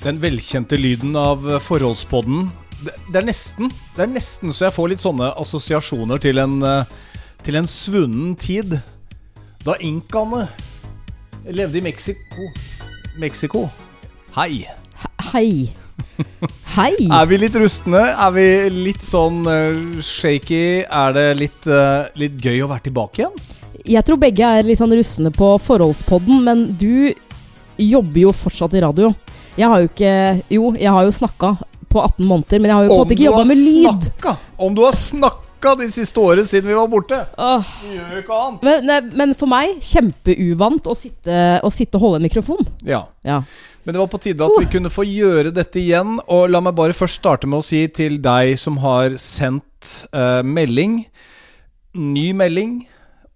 Den velkjente lyden av eh, forholdspodden. Det, det, er nesten Det er nesten så jeg får litt sånne assosiasjoner til en, eh, til en svunnen tid. Da inkaene levde i Mexico. Mexico. Hei. Hei. Hei. Er vi litt rustne? Er vi litt sånn uh, shaky? Er det litt, litt gøy å være tilbake igjen? Jeg tror begge er litt sånn rustne på forholdspodden, men du jobber jo fortsatt i radio. Jeg har jo ikke Jo, jeg har jo snakka på 18 måneder, men jeg har jo på en måte ikke jobba med lyd. Snakka. Om du har snakka de siste årene siden vi var borte! Åh. Vi gjør jo ikke annet. Men, nei, men for meg kjempeuvant å sitte, å sitte og holde en mikrofon. Ja. Ja. Men det var på tide at vi kunne få gjøre dette igjen. Og la meg bare først starte med å si til deg som har sendt uh, melding, ny melding,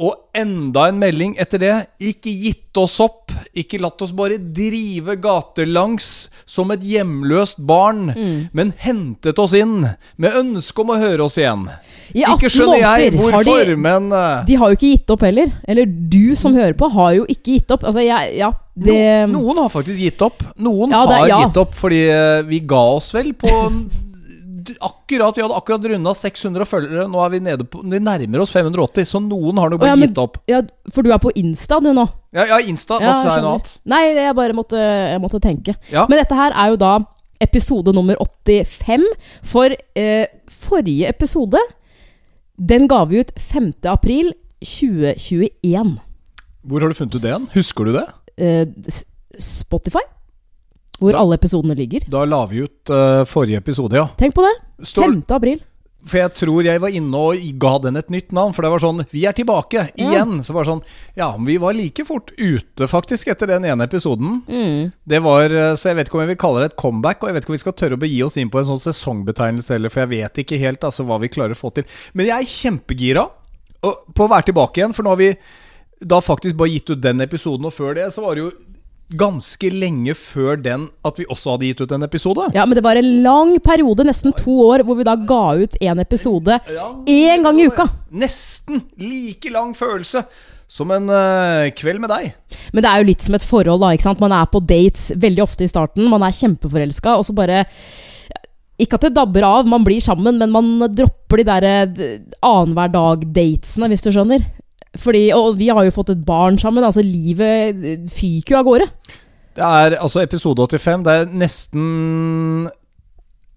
og enda en melding etter det. Ikke gitt oss opp. Ikke latt oss bare drive gatelangs som et hjemløst barn, men hentet oss inn med ønske om å høre oss igjen. I Ikke skjønner jeg hvorfor, de- men eh, De har jo ikke gitt opp heller. Eller du som hører på, har jo ikke gitt opp. Altså, jeg Ja, det no, noen har faktisk gitt opp. Noen Ja, det- har ja. gitt opp fordi eh, vi ga oss vel på Akkurat, Vi hadde akkurat runda 600 følgere. Nå er vi nede på Vi nærmer oss 580, så noen har nok blitt ja, men- gitt opp. ja, For du er på Insta du nå? Ja, ja Insta. Hva Ja, sa jeg nå annet? Nei, jeg bare måtte, jeg måtte tenke. Ja. Men dette her er jo da episode nummer 85. For eh, forrige episode, den ga vi ut 5. april 2021. Hvor har du funnet ut det igjen? Husker du det? Eh, Spotify, hvor Da- alle episodene ligger. Da la vi ut uh, forrige episode, ja. Tenk på det. Står, 5. april. for jeg tror jeg var inne og ga den et nytt navn. For det var sånn Vi er tilbake igjen. Så var det sånn Ja, men vi var like fort ute, faktisk, etter den ene episoden. Mm. Det var, eh, Så jeg vet ikke om jeg vil kalle det et comeback, og jeg vet ikke om vi skal tørre å begi oss inn på en sånn sesongbetegnelse heller, for jeg vet ikke helt altså, hva vi klarer å få til. Men jeg er kjempegira på å være tilbake igjen, for nå har vi da faktisk bare gitt ut den episoden, og før det så var det jo ganske lenge før den at vi også hadde gitt ut en episode. Ja, men det var en lang periode, nesten to år, hvor vi da ga ut en episode én gang i uka. Nesten like lang følelse som en uh, kveld med deg. Men det er jo litt som et forhold, da. ikke sant? Man er på dates veldig ofte i starten. Man er kjempeforelska, og så bare Ikke at det dabber av, man blir sammen, men man dropper de der eh, annenhver dag-datesene, hvis du skjønner. Fordi, Og vi har jo fått et barn sammen. Altså, livet eh, fyker jo av gårde. Det er altså episode 85. Det er nesten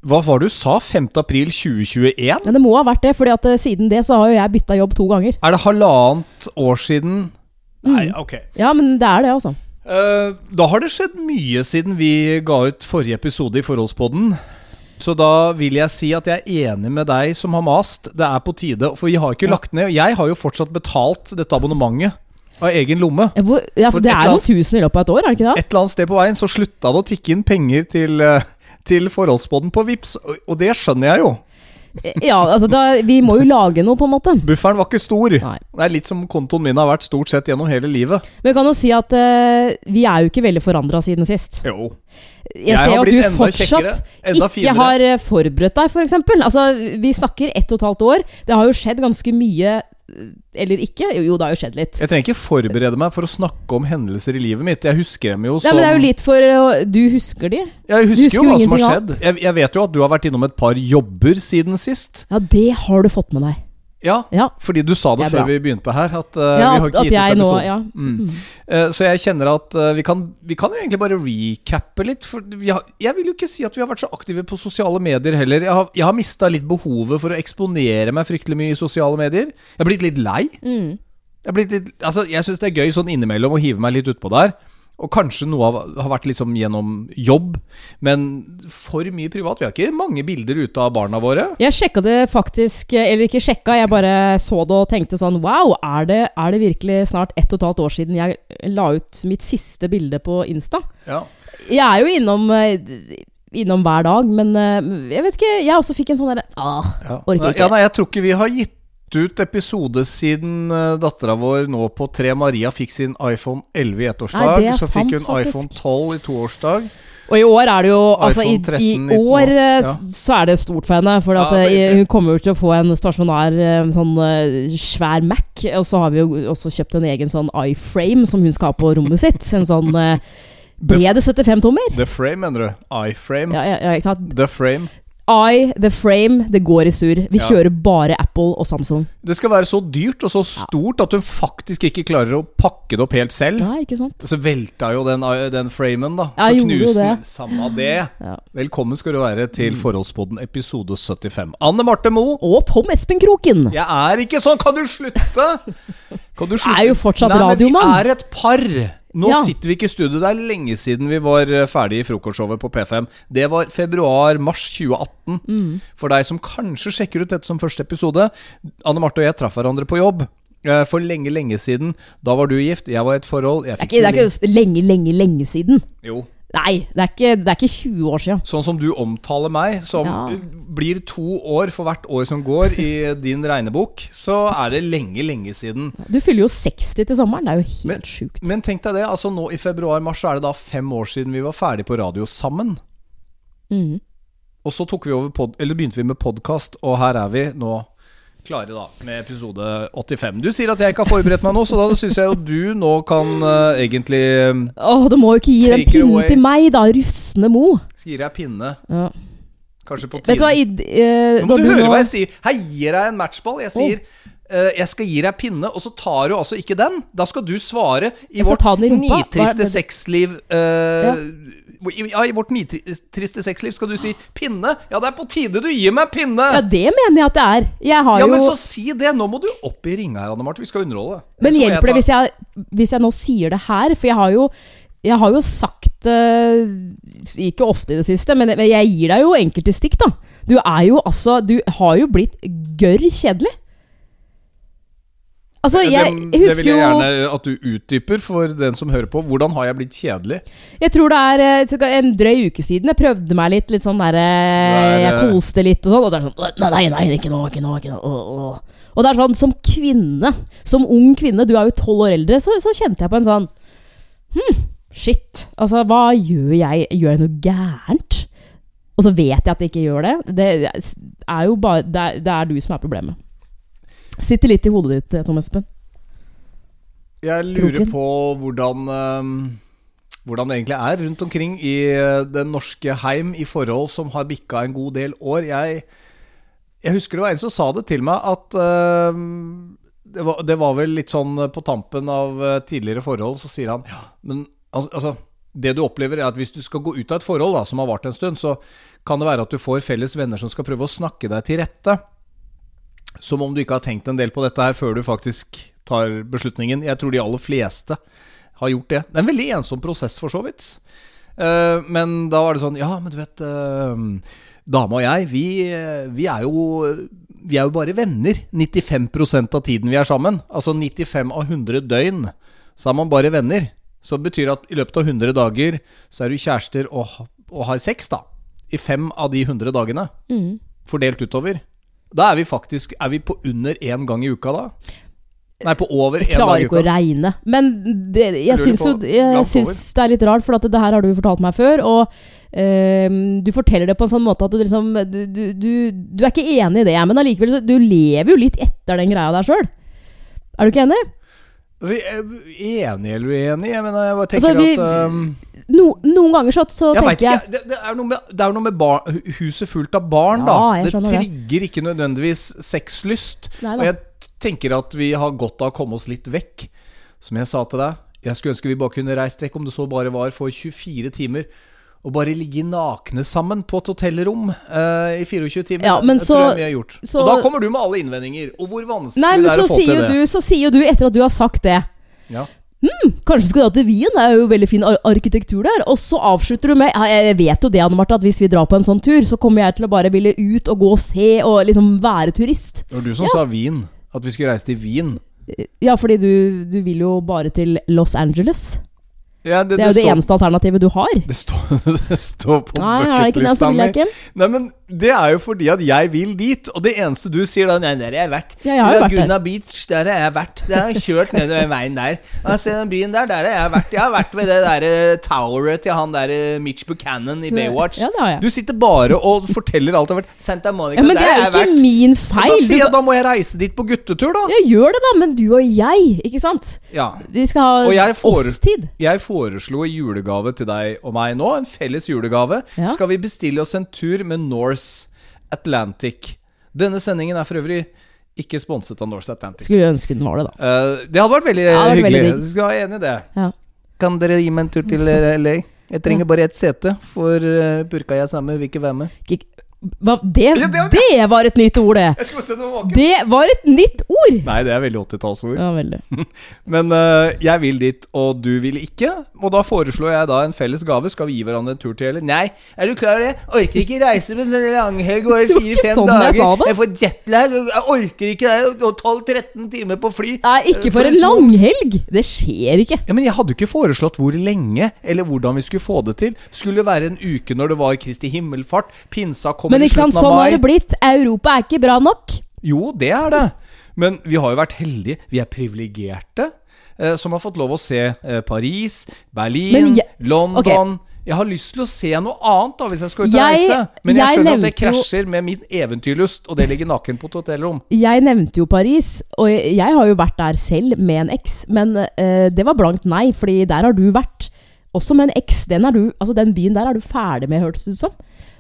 Hva var det du sa? 5. april 2021? Men det må ha vært det, fordi at eh, siden det så har jo jeg bytta jobb to ganger. Er det halvannet år siden? Nei, ok. Ja, men det er det, altså. Uh, da har det skjedd mye siden vi ga ut forrige episode i Forholdspodden. Så da vil jeg si at jeg er enig med deg som har mast. Det er på tide. For vi har ikke lagt ned. Jeg har jo fortsatt betalt dette abonnementet av egen lomme. Hvor, ja, For for det er noen tusen i løpet av et år, er det ikke det? Et eller annet sted på veien så slutta det å tikke inn penger til, eh, til forholdsbåten på Vips, og det skjønner jeg jo. Ja, altså da, Vi må jo lage noe, på en måte. Bufferen var ikke stor. Nei. Det er litt som kontoen min har vært stort sett gjennom hele livet. Men vi kan jo si at uh, vi er jo ikke veldig forandra siden sist. Jo. Jeg, Jeg ser jo at du fortsatt kjekkere, ikke har eh, forberedt deg, f.eks. Altså, vi snakker ett og et halvt år. Det har jo skjedd ganske mye Eller ikke? Jo, det har jo skjedd litt. Jeg trenger ikke forberede meg for å snakke om hendelser i livet mitt. Jeg husker dem jo Nei, men det er jo litt for Du husker de? Jeg husker, husker jo hva som har skjedd. Jeg, jeg vet jo at du har vært innom et par jobber siden sist. Ja, det har du fått med deg. Ja, Ja. fordi du sa det, Det er før bra. vi begynte her. At uh, ja vi har ikke gitt ut jeg nå episode. ja. Mm. Uh, så jeg kjenner at uh, vi, kan, vi kan jo egentlig bare recappe litt. For har, jeg vil jo ikke si at vi har vært så aktive på sosiale medier heller. Jeg har, jeg har mista litt behovet for å eksponere meg fryktelig mye i sosiale medier. Jeg har blitt litt lei. Mm. Jeg, blitt litt, altså, jeg syns det er gøy sånn innimellom å hive meg litt utpå der. Og kanskje noe av, har vært liksom gjennom jobb, men for mye privat. Vi har ikke mange bilder ute av barna våre. Jeg sjekka det faktisk Eller ikke sjekka, jeg bare så det og tenkte sånn Wow, er det, er det virkelig snart ett og et halvt år siden jeg la ut mitt siste bilde på Insta? Ja. Jeg er jo innom eh, Innom hver dag, men eh, jeg vet ikke Jeg også fikk en sånn derre ah, Ja. Orker ikke. ja, nei, jeg tror ikke vi har gitt ut episode siden uh, dattera vår nå på tre Maria fikk sin iPhone 11 i ettårsdag. Nei, så sant, fikk hun faktisk. iPhone 12 i toårsdag. Og i år er det jo Altså, i, 13, i år eh, ja. så er det stort for henne. For Ja, eh, hun kommer jo til å få en stasjonær eh, sånn eh, svær Mac. Og så har vi jo også kjøpt en egen sånn iFrame som hun skal ha på rommet sitt. En sånn eh, Ble det 75 tommer? The Frame, mener du? iFrame? Ja, ja, ja, ikke sant? The Frame. I, The Frame, det går i surr. Vi Ja. kjører bare Apple og Samsung. Det skal være så dyrt og så stort at hun faktisk ikke klarer å pakke det opp helt selv. Nei, ikke sant? Så velta jo den, den framen, da. Ja, så jo knuste den. det. Samme det. Ja. Velkommen skal du være til Forholdspodden episode 75. Anne Marte Moe. Og Tom Espen Kroken! Jeg er ikke sånn! Kan du slutte? Kan du slutte? Er jo fortsatt Nei, men. Vi er et par. Nå Ja. sitter vi ikke i studio. Det er lenge siden vi var eh, ferdig i frokostshowet på P5. Det var februar-mars 2018. Mm. For deg som kanskje sjekker ut dette som første episode. Anne Marte og jeg traff hverandre på jobb. eh, For lenge, lenge siden. Da var du gift, jeg var i et forhold. Jeg Det er ikke, det er ikke lenge, lenge, lenge siden. Jo. Nei, det er ikke, det er ikke 20 år siden. Sånn som du omtaler meg, som Ja. blir to år for hvert år som går i din regnebok, så er det lenge, lenge siden. Du fyller jo 60 til sommeren. Det er jo helt Men- sjukt. Men tenk deg det, altså nå i februar-mars så er det da fem år siden vi var ferdig på radio sammen. Mm. Og så vi pod, eller begynte vi med podkast, og her er vi nå klare da med episode 85. Du sier at jeg ikke har forberedt meg nå, så da syns jeg jo du nå kan uh, egentlig Å, Åh, du må jo ikke gi den pinne pinnen away. til meg, da. rufsende Mo. Gir jeg pinne. Ja. Kanskje på Vet du hva tide. i, eh, Nå må du høre nå- hva jeg sier. Her gir jeg en matchball. Jeg sier eh, jeg skal gi deg pinne, og så tar du altså ikke den. Da skal du svare i vårt nitriste sexliv Uh, i, ja, i vårt nitriste sexliv skal du si 'pinne'. Ja, det er på tide du gir meg pinne! Ja, det mener jeg at det er. Jeg har Ja, jo men så si det! Nå må du opp i ringa her, Anne Marte. Vi skal underholde. Men hjelper det hvis jeg, hvis jeg nå sier det her? For jeg har jo, jeg har jo sagt uh, Ikke ofte i det siste, men men jeg gir deg jo enkelte stikk, da. Du er jo altså Du har jo blitt gørr kjedelig. Altså, jeg det, det husker vil jeg gjerne at du utdyper for den som hører på. Hvordan har jeg blitt kjedelig? Jeg tror det er eh, en drøy uke siden jeg prøvde meg litt. Litt sånn derre er, Jeg eh, koste litt og sånn. Og det er sånn Nei, nei, ikke nå, ikke nå. Ikke nå. Åh. Og det er sånn, som kvinne, som ung kvinne, du er jo tolv år eldre, så, så kjente jeg på en sånn Hm, shit. Altså, hva gjør jeg? Gjør jeg noe gærent? Og så vet jeg at jeg ikke gjør det. Det er jo bare Det er, det er du som er problemet. Sitter litt i hodet ditt, Tom Espen. Jeg lurer Kroken. på hvordan ehm, Hvordan det egentlig er rundt omkring i eh, den norske heim i forhold som har bikka en god del år. Jeg, jeg husker det var en som sa det til meg at uh, det, var, det var vel litt sånn på tampen av eh, tidligere forhold, så sier han ja, men al- altså det du opplever er at Hvis du skal gå ut av et forhold da, som har vart en stund, så kan det være at du får felles venner som skal prøve å snakke deg til rette. Som om du ikke har tenkt en del på dette her før du faktisk tar beslutningen. Jeg tror de aller fleste har gjort det. Det er en veldig ensom prosess, for så vidt. Eh, men da var det sånn Ja, men du vet uh, Dama og jeg, vi, eh, vi er jo Vi er jo bare venner 95% av tiden vi er sammen. Altså 95 av 100 døgn, så er man bare venner. Så det betyr at i løpet av 100 dager så er du kjærester og, og har sex, da. I fem av de 100 dagene. Mm. Fordelt utover. Da er vi faktisk Er vi på under én gang i uka da? Nei, på over én dag klarer ikke å regne. Men det, jeg syns jo jeg syns det er litt rart, for det her har du fortalt meg før. Og ehm, du forteller det på en sånn måte at du liksom Du, du, du, er ikke enig i det, men allikevel så Du lever jo litt etter den greia der sjøl. Er du ikke enig? Altså, enig eller uenig? Jeg mener, jeg bare tenker Altså, at um, No, noen ganger så, så Jeg tenker jeg ikke. Det, det er noe med, er noe med bar, huset fullt av barn, Ja, da. Det trigger det. ikke nødvendigvis sexlyst. Nei Og jeg tenker at vi har godt av å komme oss litt vekk. Som jeg sa til deg, jeg skulle ønske vi bare kunne reist vekk, om det så bare var for 24 timer. Og bare ligge nakne sammen på et hotellrom uh, i 24 timer. Ja, men det tror jeg vi har gjort. så- og da kommer du med alle innvendinger. Og hvor vanskelig Nei, det er å få til det. du, så sier du, etter at du har sagt det Ja. Kanskje skal dra til Wien? Det er jo veldig fin ar arkitektur der. Og så avslutter du med ja, Jeg vet jo det, Anne Marte, at hvis vi drar på en sånn tur, så kommer jeg til å bare ville ut og gå og se og liksom være turist. Det var du som sa Wien. At vi skulle reise til Wien. Ja, fordi du, du vil jo bare til Los Angeles. Ja, Det er jo det står- eneste alternativet du har. Det står, det står på det det, bucketlista mi. Nei, men det er jo fordi at jeg vil dit, og det eneste du sier da Nei, der har jeg vært. Ja, jeg har jo vært. Laguna Beach, der har jeg vært. Der har jeg kjørt nedover veien der. Og jeg ser den byen der, der har jeg vært. Jeg har vært ved det derre toweret til han der eh, Mitch Buchanan i Baywatch. Ja, det har jeg. Du sitter bare og forteller alt du har vært. Santa Monica, Ja, men det der er har jeg vært. ikke min Da feil. sier jeg da må jeg reise dit på guttetur, da. Ja, gjør det, da, men du og jeg, ikke sant? Ja. Vi skal ha jeg oss-tid. Jeg foreslo i julegave til deg og meg nå, en felles julegave. Skal vi bestille oss en tur med Norse Atlantic? Denne sendingen er for øvrig ikke sponset av Norse Atlantic. Skulle ønske den var det, da. Uh, det hadde vært veldig hadde vært hyggelig. veldig. Du skal være enig i det. Ja. Kan dere gi meg en tur til eh, LA? Jeg trenger bare ett sete, for uh, purka jeg sammen vil ikke være med. Ikke- Hva, det, Ja, det- det var et nytt ord, det! Jeg. Det var et nytt ord! Nei, det er veldig 80-tallsord. Ja, veldig. Men uh, jeg vil dit, og du vil ikke. Og da foreslår jeg da en felles gave. Skal vi gi hverandre en tur til, eller? Nei, er du klar over det? Orker ikke reise med en langhelg og fire-fem sånn jeg dager. det. Jeg får jetlag. Jeg orker ikke det. 12-13 timer på fly. Nei, ikke for, for en langhelg! Det skjer ikke. Ja, men Jeg hadde jo ikke foreslått hvor lenge, eller hvordan vi skulle få det til. Skulle det være en uke når det var Kristi himmelfart? Pinsa kommer Men ikke sant, sånn har det blitt. Europa er ikke bra nok. Jo, det er det. Men vi har jo vært heldige. Vi er privilegerte eh, som har fått lov å se eh, Paris, Berlin, jeg- London. Jeg har lyst til å se noe annet da hvis jeg skal ut og reise. Men jeg jeg skjønner at det jo- krasjer med min eventyrlyst, og det ligger naken på et hotellrom. Jeg nevnte jo Paris, og jeg jeg har jo vært der selv med en eks, men eh, det var blankt nei, fordi der har du vært. Også med en eks. Den, altså den byen der er du ferdig med, hørtes det ut som.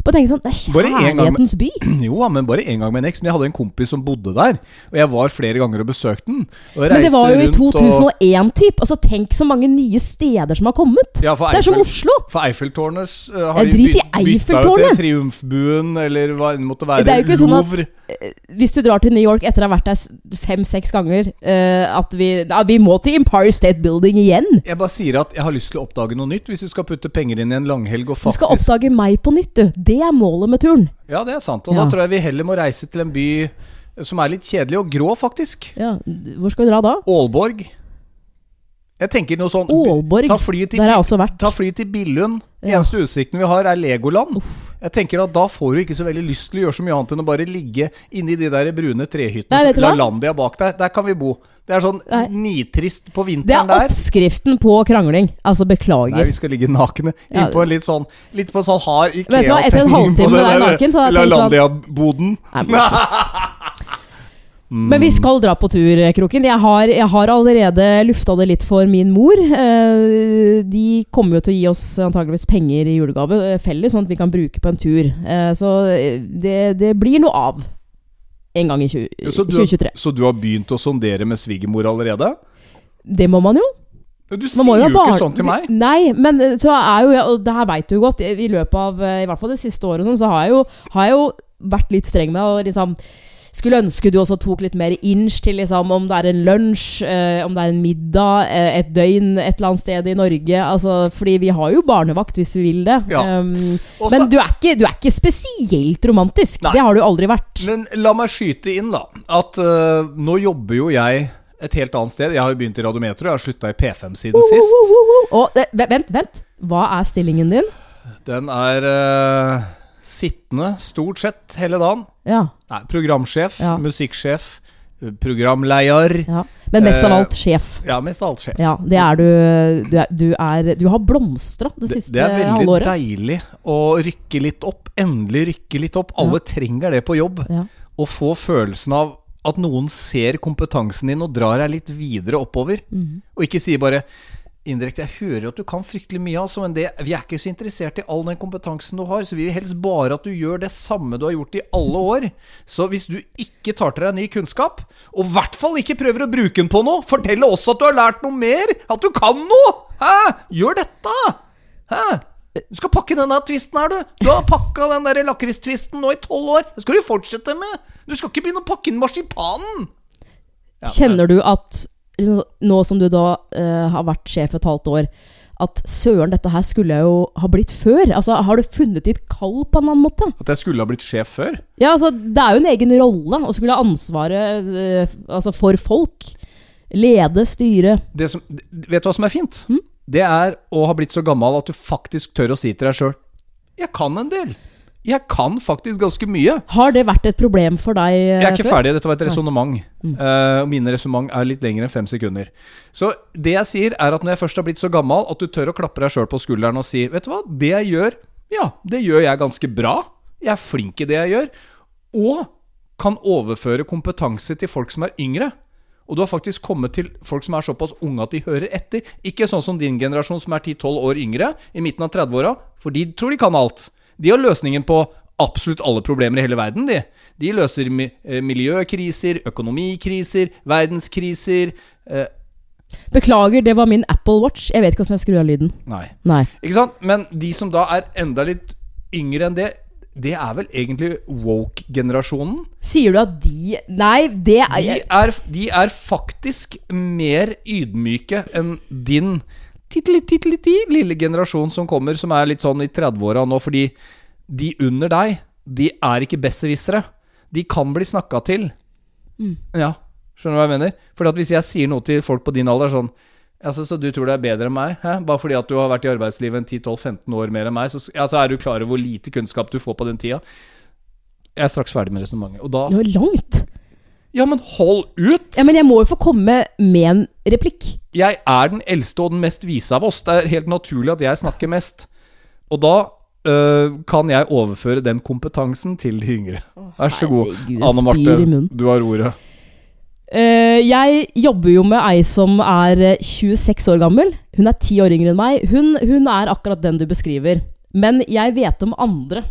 Bare tenke sånn, Det er kjærlighetens by. Jo, da, men bare én gang med en eks. Men jeg hadde en kompis som bodde der, og jeg var flere ganger og besøkte den. Og Men det var jo i 2001-typ. Altså, tenk så mange nye steder som har kommet. Ja, for det er som Oslo. For Eiffeltårnet uh, har de byt- bytta ut Eiffeltårnet. Triumfbuen, eller hva det måtte være. Det er jo ikke sånn at Louvre. eh, hvis du drar til New York etter å ha vært der fem-seks ganger, uh, at vi, ja, vi må til Empire State Building igjen. Jeg bare sier at jeg har lyst til å oppdage noe nytt hvis du skal putte penger inn i en langhelg og Du skal oppdage meg på nytt, du. Det er målet med turen. Ja, det er sant. Og Ja. da tror jeg vi heller må reise til en by som er litt kjedelig og grå, faktisk. Ja, hvor skal vi dra da? Aalborg. Jeg tenker noe sånn Ålborg. Ta flyet til, Der har jeg også vært. ta flyet til Billund. Ja. Eneste utsikten vi har, er Legoland. Jeg tenker at Da får du ikke så veldig lyst til å gjøre så mye annet enn å bare ligge inni de der brune trehyttene. Du? Lalandia bak der. Der kan vi bo. Det er sånn Nei. nitrist på vinteren der. Det er er der. oppskriften på krangling. Altså, beklager. Nei, vi skal ligge nakne. Ja. Inn en litt sånn Litt på sånn hard Ikea-sending på deg der tenkt sånn- Lalandia-boden. Nei. Men vi skal dra på tur, Kroken. Jeg har, jeg har allerede lufta det litt for min mor. Eh, de kommer jo til å gi oss antageligvis penger i julegave eh, felles, sånn at vi kan bruke på en tur. Eh, så eh, det, det blir noe av en gang i 20, Så du, har, 2023. så du har begynt å sondere med svigermor allerede? Det må man jo. Du sier jo ikke sånn til meg. Nei, men eh, så er jo jeg, og det her veit du jo godt, i løpet av eh, i hvert fall det siste året, og sånn, så har jeg, jo, har jeg jo vært litt streng med å liksom skulle ønske du også tok litt mer inch til liksom, om det er en lunsj, eh, om det er en middag, eh, et døgn et eller annet sted i Norge. Altså, fordi vi har jo barnevakt hvis vi vil det. Ja. Um, også, men du er, ikke, du er ikke spesielt romantisk. Nei. Det har du aldri vært. Men la meg skyte inn, da. At uh, nå jobber jo jeg et helt annet sted. Jeg har jo begynt i Radiometro. Jeg har slutta i P5 siden sist. Og, det, vent, vent. Hva er stillingen din? Den er øh, sittende stort sett hele dagen. Ja, Nei, programsjef, Ja. musikksjef, programleder. ja. Men mest av Eh, alt sjef. Ja, mest av alt sjef. Ja, det er du. Du, er, du, er, du har blomstra det Det, siste det er veldig halvåret. deilig å rykke litt opp. Endelig rykke litt opp. Alle trenger det på jobb. Ja. Å få følelsen av at noen ser kompetansen din og drar deg litt videre oppover. Mm. Og ikke sier bare indirekte 'Jeg hører at du kan fryktelig mye, altså, men det, vi er ikke så interessert i all den kompetansen du har, så vi vil helst bare at du gjør det samme du har gjort i alle år. Så hvis du ikke tar til deg ny kunnskap, og i hvert fall ikke prøver å bruke den på noe, fortell oss at du har lært noe mer! At du kan noe! Hæ? Gjør dette! Hæ? Du skal pakke denne tvisten her, du. Du har pakka den der lakristvisten nå i tolv år. Det skal du fortsette med. Du skal ikke begynne å pakke inn marsipanen. Ja, Kjenner du at nå som du da uh, har vært sjef et halvt år, at søren, dette her skulle jeg jo ha blitt før? Altså, Har du funnet ditt kall på en annen måte? At jeg skulle ha blitt sjef før? Ja, altså, Det er jo en egen rolle å skulle ha ansvaret uh, altså, for folk. Lede, styre. det som, vet du hva som er fint? Mm? Det er å ha blitt så gammel at du faktisk tør å si til deg sjøl Jeg kan en del. Jeg kan faktisk ganske mye. Har det vært et problem for deg før? Jeg er ikke før? ferdig. Dette var et resonnement. Mm. Uh, mine resonnement er litt lengre enn fem sekunder. Så det jeg sier, er at når jeg først har blitt så gammel at du tør å klappe deg sjøl på skulderen og si Vet du hva, det jeg gjør, ja, det gjør jeg ganske bra. Jeg er flink i det jeg gjør. Og kan overføre kompetanse til folk som er yngre. Og du har faktisk kommet til folk som er såpass unge at de hører etter. Ikke sånn som din generasjon som er 10-12 år yngre, i midten av 30-åra, for de tror de kan alt. De har løsningen på absolutt alle problemer i hele verden, de. De løser mi eh, miljøkriser, økonomikriser, verdenskriser eh, Beklager, det var min Apple Watch. Jeg vet ikke hvordan jeg skrur av lyden. Nei. Nei. Ikke sant? Men de som da er enda litt yngre enn det, det er vel egentlig woke-generasjonen. Sier du at de Nei, det er De er, de er faktisk mer ydmyke enn din titteli-titteli-ti lille generasjon som kommer, som er litt sånn i 30-åra nå, fordi de under deg, de er ikke besserwissere. De kan bli snakka til. Ja, skjønner du hva jeg mener? Fordi at hvis jeg sier noe til folk på din alder sånn Altså, Så du tror det er bedre enn meg? Hæ? Bare fordi at du har vært i arbeidslivet en 10-12-15 år mer enn meg, så altså, er du klar over hvor lite kunnskap du får på den tida? Jeg er straks ferdig med resonnementet. Og da Det var langt. Ja, men hold ut! Ja, Men jeg må jo få komme med en replikk. Jeg er den eldste og den mest vise av oss. Det er helt naturlig at jeg snakker mest. Og da øh, kan jeg overføre den kompetansen til de yngre. Vær så god, herregud, Anne Marte. Du har ordet. Uh, jeg jobber jo med ei som er eh, 26 år gammel. Hun er 10 år yngre enn meg. Hun, hun er akkurat den du beskriver. Men jeg vet om andre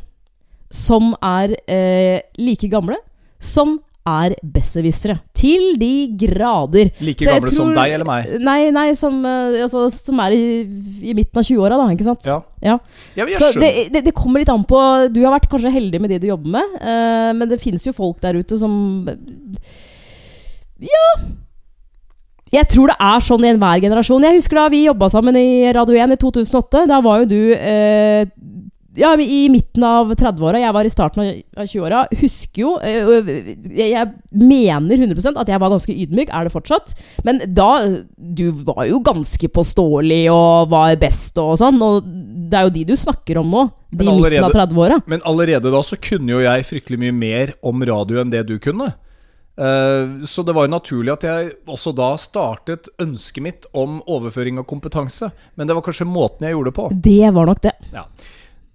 som er uh, like gamle, som er besserwissere. Til de grader. Like gamle som deg eller meg? Nei, nei som, eh, altså, som er i, i midten av 20-åra, da. Ikke sant? Ja. Ja. Ja, Så det, det, det kommer litt an på Du har vært kanskje heldig med de du jobber med, uh, men det finnes jo folk der ute som Ja. Jeg tror det er sånn i enhver generasjon. Jeg husker da vi jobba sammen i Radio 1 i 2008. Da var jo du eh, ja, i midten av 30-åra. Jeg var i starten av 20-åra. Husker jo Jeg jeg mener 100% at jeg var ganske ydmyk. Er det fortsatt? Men da Du var jo ganske påståelig og var best og sånn. Og det er jo de du snakker om nå. De i midten av 30-åra. Men allerede da så kunne jo jeg fryktelig mye mer om radio enn det du kunne. Eh, så det var jo naturlig at jeg også da startet ønsket mitt om overføring av kompetanse. Men det var kanskje måten jeg gjorde det på. Det var nok det. Ja.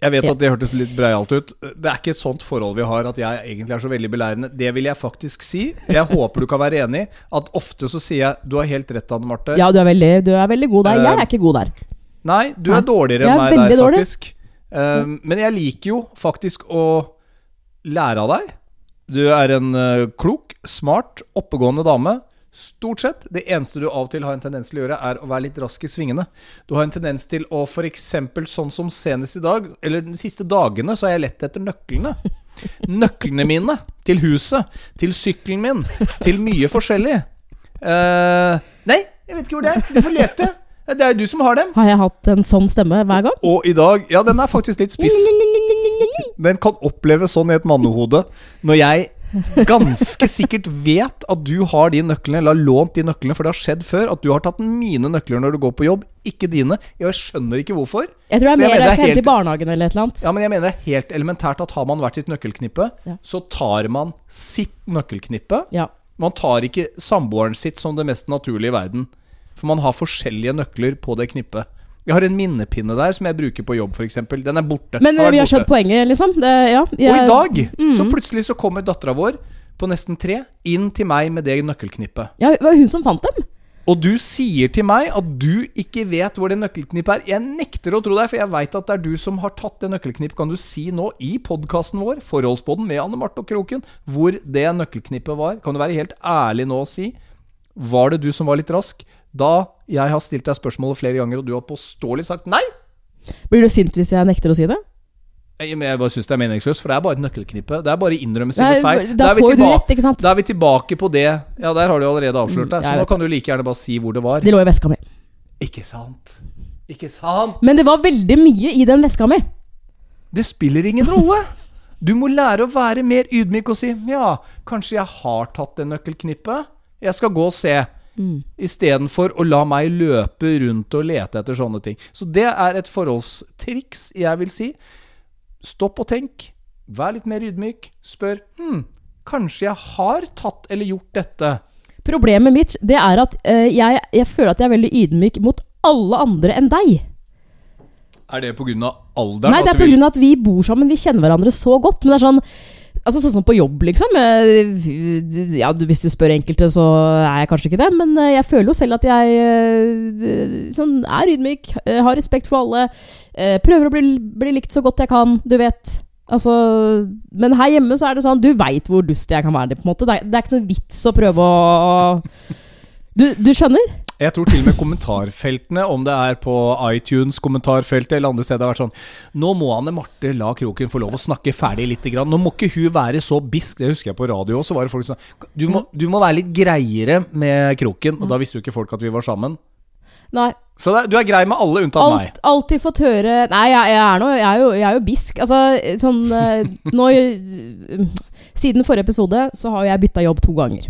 Jeg vet at det hørtes litt breialt ut. Det er ikke et sånt forhold vi har at jeg egentlig er så veldig belærende. Det vil jeg faktisk si. Jeg håper du kan være enig. At ofte så sier jeg Du har helt rett, Anne Marte. Ja, du er veldig, du er veldig god der. Jeg Eh, er ikke god der. Nei, du er dårligere enn meg der, dårlig. faktisk. Um, men jeg liker jo faktisk å lære av deg. Du er en eh, klok, smart, oppegående dame. Stort sett. Det eneste du av og til har en tendens til å gjøre, er å være litt rask i svingene. Du har en tendens til å f.eks. sånn som senest i dag, eller de siste dagene, så har jeg lett etter nøklene. Nøklene mine til huset, til sykkelen min, til mye forskjellig. Uh, nei, jeg vet ikke hvor det er. Du får lete. Det er jo du som har dem. Har jeg hatt en sånn stemme hver gang? Og i dag Ja, den er faktisk litt spiss. Den kan oppleves sånn i et mannehode. Når jeg ganske sikkert vet at du har de nøklene, eller har lånt de nøklene, for det har skjedd før, at du har tatt mine nøkler når du går på jobb, ikke dine. Jeg skjønner ikke hvorfor. Jeg tror det er mer jeg er skal hente helt- i barnehagen eller et eller annet. Ja, men jeg mener det er helt elementært at har man hvert sitt nøkkelknippe, Ja. så tar man sitt nøkkelknippe. Ja. Man tar ikke samboeren sitt som det mest naturlige i verden. For man har forskjellige nøkler på det knippet. Jeg har en minnepinne der som jeg bruker på jobb, f.eks. Den er borte. Men eh, vi har skjønt poenget, liksom. Det, ja, Og i jeg- dag så Mhm. plutselig så kommer dattera vår på nesten tre inn til meg med det nøkkelknippet. Ja, det var hun som fant dem. Og du sier til meg at du ikke vet hvor det nøkkelknippet er. Jeg nekter å tro deg, for jeg veit at det er du som har tatt det nøkkelknippet. Kan du si nå i podkasten vår, Forholdsboden med Anne Marte og Kroken, hvor det nøkkelknippet var? Kan du være helt ærlig nå og si Var det du som var litt rask? Da jeg har stilt deg spørsmålet flere ganger, og du har påståelig sagt nei? Blir du sint hvis jeg nekter å si det? Jeg, men jeg bare syns det er meningsløst, for det er bare et nøkkelknippe. Det er bare å innrømme sine feil. da er vi sant? Da er vi tilbake på det. Ja, der har du allerede avslørt deg. Mm, Så nå kan du like gjerne bare si hvor det var. Det lå i veska mi. Ikke sant? Ikke sant? Men det var veldig mye i den veska mi. Det spiller ingen rolle. Du må lære å være mer ydmyk og si ja, kanskje jeg har tatt det nøkkelknippet. Jeg skal gå og se. Mm. Istedenfor å la meg løpe rundt og lete etter sånne ting. Så det er et forholdstriks, jeg vil si. Stopp og tenk. Vær litt mer ydmyk. Spør hm, kanskje jeg har tatt eller gjort dette. Problemet mitt det er at eh, jeg, jeg føler at jeg er veldig ydmyk mot alle andre enn deg. Er det pga. alderen? Nei, det er du vil- at vi bor sammen. Vi kjenner hverandre så godt. Men det er sånn Altså Sånn som på jobb, liksom. Ja, Hvis du spør enkelte, så er jeg kanskje ikke det. Men eh, jeg føler jo selv at jeg eh, sånn, er ydmyk, eh, har respekt for alle. Prøver å bli, bli likt så godt jeg kan, du vet. Altså, men her hjemme så er det sånn Du veit hvor dust jeg kan være. på en måte Det er, det er ikke noe vits å prøve å Du, du skjønner? Jeg tror til og med kommentarfeltene, om det er på iTunes-kommentarfeltet eller andre steder, har vært sånn Nå må Anne Marte la Kroken få lov å snakke ferdig litt. Grann. Nå må ikke hun være så bisk. Det husker jeg på radio også. Var det folk som du må, du må være litt greiere med Kroken. Og da visste jo ikke folk at vi var sammen. Nei. Så det, du er grei med alle unntatt meg. Alt, alltid fått høre Nei, jeg, jeg, er, noe, jeg, er, jo, jeg er jo bisk. Altså, sånn eh, Nå Siden forrige episode så har jeg bytta jobb to ganger.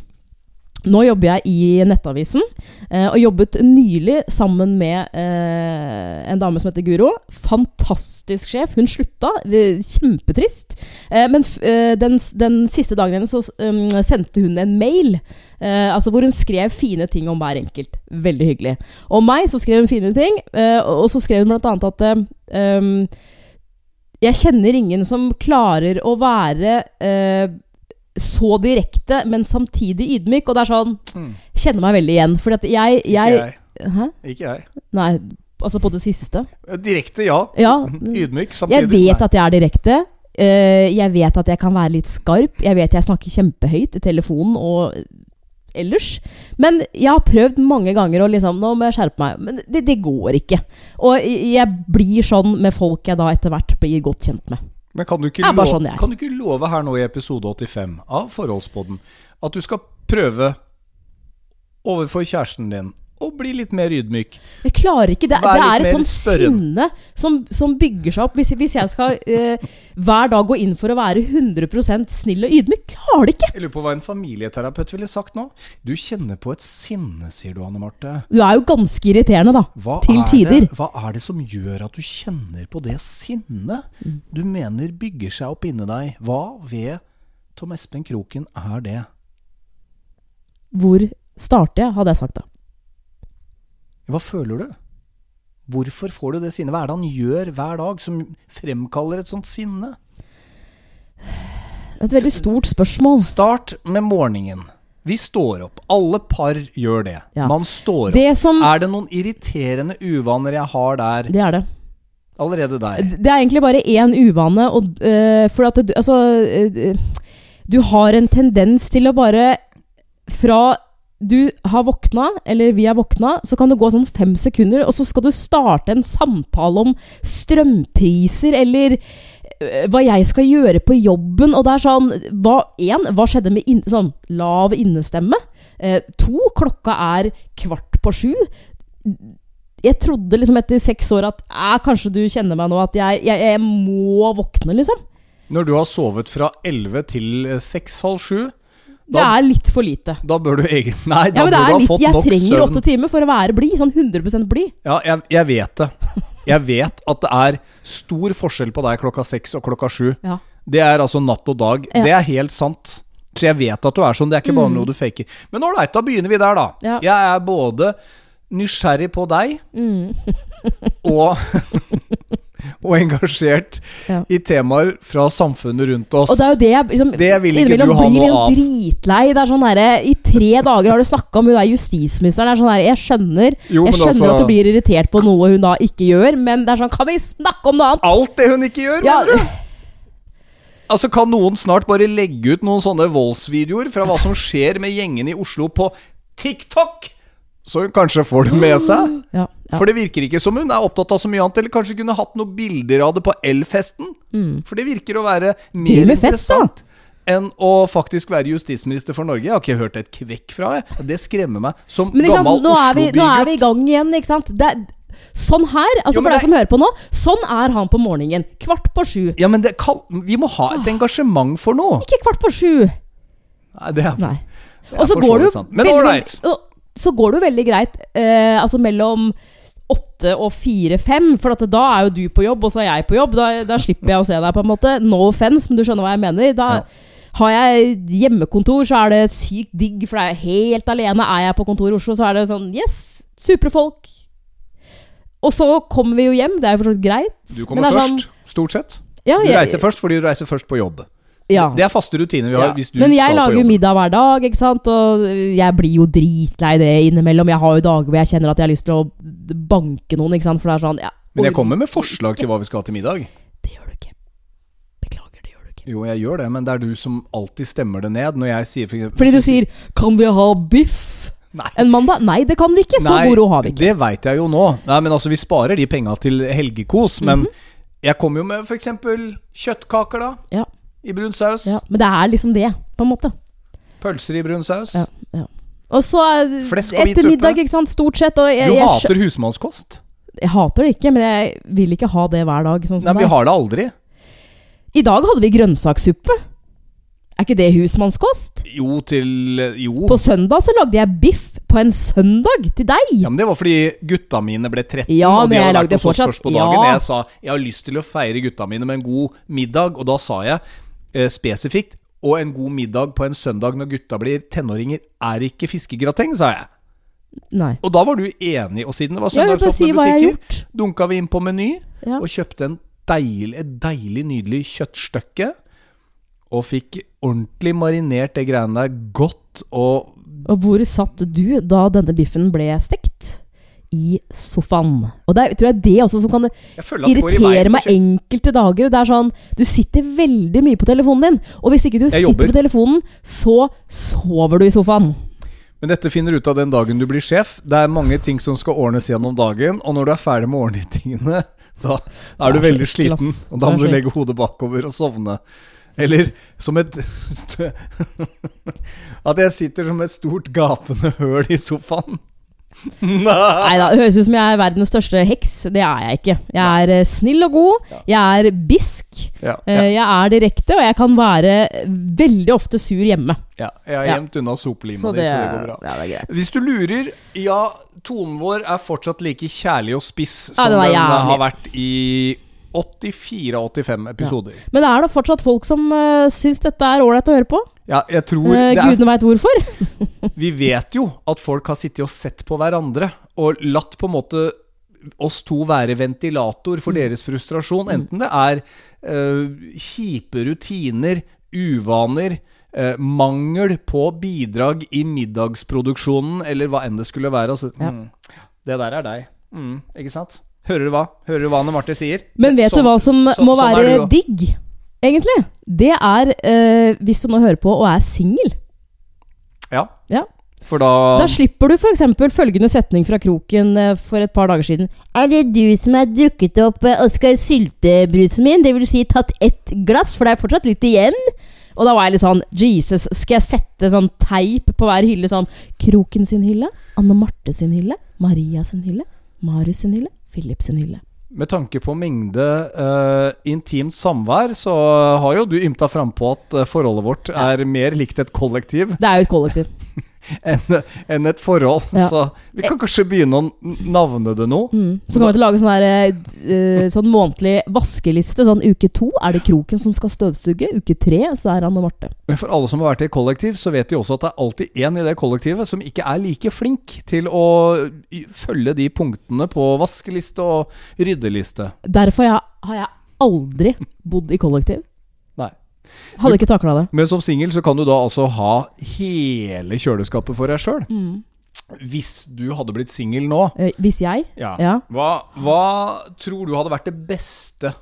Nå jobber jeg i Nettavisen, eh, og jobbet nylig sammen med eh, en dame som heter Guro. Fantastisk sjef. Hun slutta. Kjempetrist. Eh, men eh, den, den siste dagen hennes um, sendte hun en mail eh, altså hvor hun skrev fine ting om hver enkelt. Veldig hyggelig. Om meg så skrev hun fine ting, eh, og og så skrev hun annet at um, jeg kjenner ingen som klarer å være så direkte, men samtidig ydmyk. Og det er sånn Mm. Kjenner meg veldig igjen. For jeg, jeg, Ikke jeg. Hæ? Ikke jeg. Nei, altså på det siste? Direkte, ja. Ja. Ydmyk samtidig. Jeg vet at jeg er direkte. Eh, jeg vet at jeg kan være litt skarp. Jeg vet jeg snakker kjempehøyt i telefonen og ellers. Men jeg har prøvd mange ganger å liksom Nå må jeg skjerpe meg. Men det, det går ikke. Og jeg blir sånn med folk jeg da etter hvert blir godt kjent med. Men kan du, ikke love, sånn kan du ikke love her nå i episode 85 av Forholdspodden at du skal prøve overfor kjæresten din å bli litt mer ydmyk? Jeg klarer ikke det. Det er et sånn sinne som, som bygger seg opp. Hvis, hvis jeg skal eh, hver dag gå inn for å være 100% snill og ydmyk, klarer det ikke! Jeg lurer på hva en familieterapeut ville sagt nå. Du kjenner på et sinne, sier du, Anne Marte. Du er jo ganske irriterende, da. Hva, Til er tider. Det, hva er det som gjør at du kjenner på det sinnet Mm. du mener bygger seg opp inni deg? Hva ved Tom Espen Kroken er det? Hvor starter jeg, hadde jeg sagt da. Hva føler du? Hvorfor får du det sinnet? Hva er det han gjør hver dag som fremkaller et sånt sinne? Det et veldig stort spørsmål. Start med morgenen. Vi står opp. Alle par gjør det. Ja. Man står opp. Det som Er det noen irriterende uvaner jeg har der? Det er det. Allerede der. Det er egentlig bare én uvane, og uh, for at du Altså uh, Du har en tendens til å bare Fra du har våkna, eller vi har våkna, så kan det gå sånn fem sekunder, og så skal du starte en samtale om strømpriser, eller eh, hva jeg skal gjøre på jobben, og det er sånn hva, En, hva skjedde med in, sånn lav innestemme? Eh, to, klokka er kvart på sju. Jeg trodde liksom etter seks år at eh, kanskje du kjenner meg nå, at jeg, jeg, jeg må våkne, liksom. Når du har sovet fra 11 til 6-halv 7, Det er litt for lite. da bør du egentlig Nei, da Ja, bør du ha litt, fått jeg trenger åtte timer for å være blid. Sånn 100% blid. Ja, jeg, jeg vet det. Jeg vet at det er stor forskjell på deg klokka seks og klokka sju. Ja. Det er altså natt og dag. Ja. Det er helt sant. Så jeg vet at du er sånn. Det er ikke bare noe du faker. Men ålreit, da begynner vi der, da. Ja. Jeg er både nysgjerrig på deg Mm. og Og engasjert Ja. i temaer fra samfunnet rundt oss. Og det er jo det jeg liksom, Det vil ikke du ha noe av. dritlei. Det er sånn der, I tre dager har du snakka om hun der justisministeren. Det er sånn der, jeg skjønner Jo, Jeg skjønner altså- at du blir irritert på noe hun da ikke gjør, men det er sånn Kan vi snakke om noe annet? Alt det hun ikke gjør, Ja, mener du? Altså, Kan noen snart bare legge ut noen sånne voldsvideoer fra hva som skjer med gjengen i Oslo på TikTok? Så hun kanskje får det med seg? ja, ja. For det virker ikke som hun er opptatt av så mye annet. Eller kanskje kunne hatt noen bilder av det på Elfesten? For det virker å være mer fest, interessant enn å faktisk være justisminister for Norge. Jeg har ikke hørt et kvekk fra det Det skremmer meg. Som Men liksom, gammel Oslo-bygutt. nå er vi i gang igjen, ikke sant? Det sånn her, altså Jo, for deg som hører på nå, sånn er han på morgenen. Kvart på sju. Ja, men det vi må ha et engasjement for noe. Ikke kvart på sju. Nei, det er, Nei. det er for så vidt sant. Men ålreit. Så går det jo veldig greit, eh, altså mellom åtte og fire-fem, for at da er jo du på jobb, og så er jeg på jobb. Da, da slipper jeg å se deg, på en måte. No offense, men du skjønner hva jeg mener. Da Ja. har jeg hjemmekontor, så er det sykt digg, for det er jeg helt alene. Er jeg på kontor i Oslo, så er det sånn Yes, supre folk. Og så kommer vi jo hjem, det er jo for så vidt greit. Du men kommer er først, stort sett. Sånn, ja, Du jeg- reiser først fordi du reiser først på jobb. Ja. Det er faste rutiner vi har Ja. Men jeg lager jo middag hver dag, ikke sant? og jeg blir jo dritlei det innimellom. Jeg har jo dager hvor jeg kjenner at jeg har lyst til å banke noen, ikke sant? For det er sånn ja, Men jeg kommer med forslag til hva vi skal ha til middag. Det gjør du ikke. Beklager, det gjør du ikke. Jo, jeg gjør det, men det er du som alltid stemmer det ned når jeg sier for Fordi du sier 'kan vi ha biff'? Nei. En mandag? Nei, det kan vi ikke. Så Nei, moro har vi ikke. Det veit jeg jo nå. Nei, men altså, vi sparer de penga til helgekos. Men Mhm. jeg kommer jo med f.eks. kjøttkaker, da. Ja. I brun saus. Ja, men det er liksom det, på en måte. Pølser i brun saus. Ja, ja. Og så Flesk og etter middag, ikke sant. Stort sett. Og jeg, Du jeg, hater husmannskost? jeg hater det ikke, men jeg vil ikke ha det hver dag. Sånn Nei, men vi har det aldri. I dag hadde vi grønnsakssuppe. Er ikke det husmannskost? Jo, til Jo. På søndag så lagde jeg biff på en søndag til deg. Ja, men Det var fordi gutta mine ble 13, Ja, og de men jeg hadde vært lagde hos oss først på dagen. ja. Jeg sa jeg har lyst til å feire gutta mine med en god middag, og da sa jeg eh, spesifikt og en god middag på en søndag når gutta blir tenåringer, er ikke fiskegrateng, sa jeg. Nei. Og da var du enig, og siden det var si søndagsåpne butikker, gjort. dunka vi inn på Meny Ja. og kjøpte en deilig, et deilig, nydelig kjøttstykke. Og fikk ordentlig marinert det greiene der godt og Og hvor satt du da denne biffen ble stekt? I sofaen. Og det er, tror jeg det også som kan irritere meg enkelte dager. Det er sånn Du sitter veldig mye på telefonen din, og hvis ikke du Jeg sitter jobber. på telefonen, så sover du i sofaen. Men dette finner du ut av den dagen du blir sjef. Det er mange ting som skal ordnes gjennom dagen, og når du er ferdig med å ordne tingene, da er du veldig sliten. Og da må du legge hodet bakover og sovne. Eller som et At jeg sitter som et stort gapende høl i sofaen. Nei. Da, det høres ut som jeg er verdens største heks. Det er jeg ikke. Jeg er eh, snill og god. Jeg er bisk. Ja, eh, ja, Jeg er direkte, og jeg kan være veldig ofte sur hjemme. ja. Jeg har gjemt unna sopelima di, så det går bra. det. Hvis du lurer, ja, tonen vår er fortsatt like kjærlig og spiss som den har vært i 84-85 episoder. Men er det fortsatt folk som uh, syns dette er ålreit å høre på? Ja, jeg tror Eh, det Gudene veit hvorfor. Vi vet jo at folk har sittet og sett på hverandre og latt på en måte oss to være ventilator Mm. for deres frustrasjon. Enten det er eh, kjipe rutiner, uvaner, eh, mangel på bidrag i middagsproduksjonen, eller hva enn det skulle være. Altså, Ja. mm, det der er deg. Mm, ikke sant? Hører du hva? Hører du hva Anne Marte sier? Men vet Sånn- du hva som må sånn være digg, egentlig? Det er eh, hvis du nå hører på og er singel. Ja. Ja. For da, Da slipper du f.eks. følgende setning fra Kroken eh, for et par dager siden. Er det du som har drukket opp eh, Oskar Sylte-brusen min? Det vil si tatt ett glass, for det er fortsatt litt igjen. Og da var jeg litt sånn Jesus, skal jeg sette sånn teip på hver hylle? Sånn Kroken sin hylle, Anne Marte sin hylle, Maria sin hylle, Marius sin hylle, Philip sin hylle. Med tanke på mengde uh, intimt samvær, så har jo du ymta frampå at eh, forholdet vårt er mer likt et kollektiv Det er jo et kollektiv. enn en et forhold. Ja. Så vi kan kanskje begynne å navne det nå. Mm. Så kan vi lage sånn, der, uh, sånn månedlig vaskeliste. Sånn uke to er det Kroken som skal støvsuge. Uke tre så er Anne Marte. Men for alle som har vært i kollektiv, så vet de også at det er alltid en i det kollektivet som ikke er like flink til å følge de punktene på vaskeliste og ryddeliste. Derfor har jeg aldri bodd i kollektiv. Hadde ikke takla det. Men som singel så kan du da altså ha hele kjøleskapet for deg sjøl. Mm. Hvis du hadde blitt singel nå, Eh, Hvis jeg Ja. Ja. Hva, hva tror du hadde vært det beste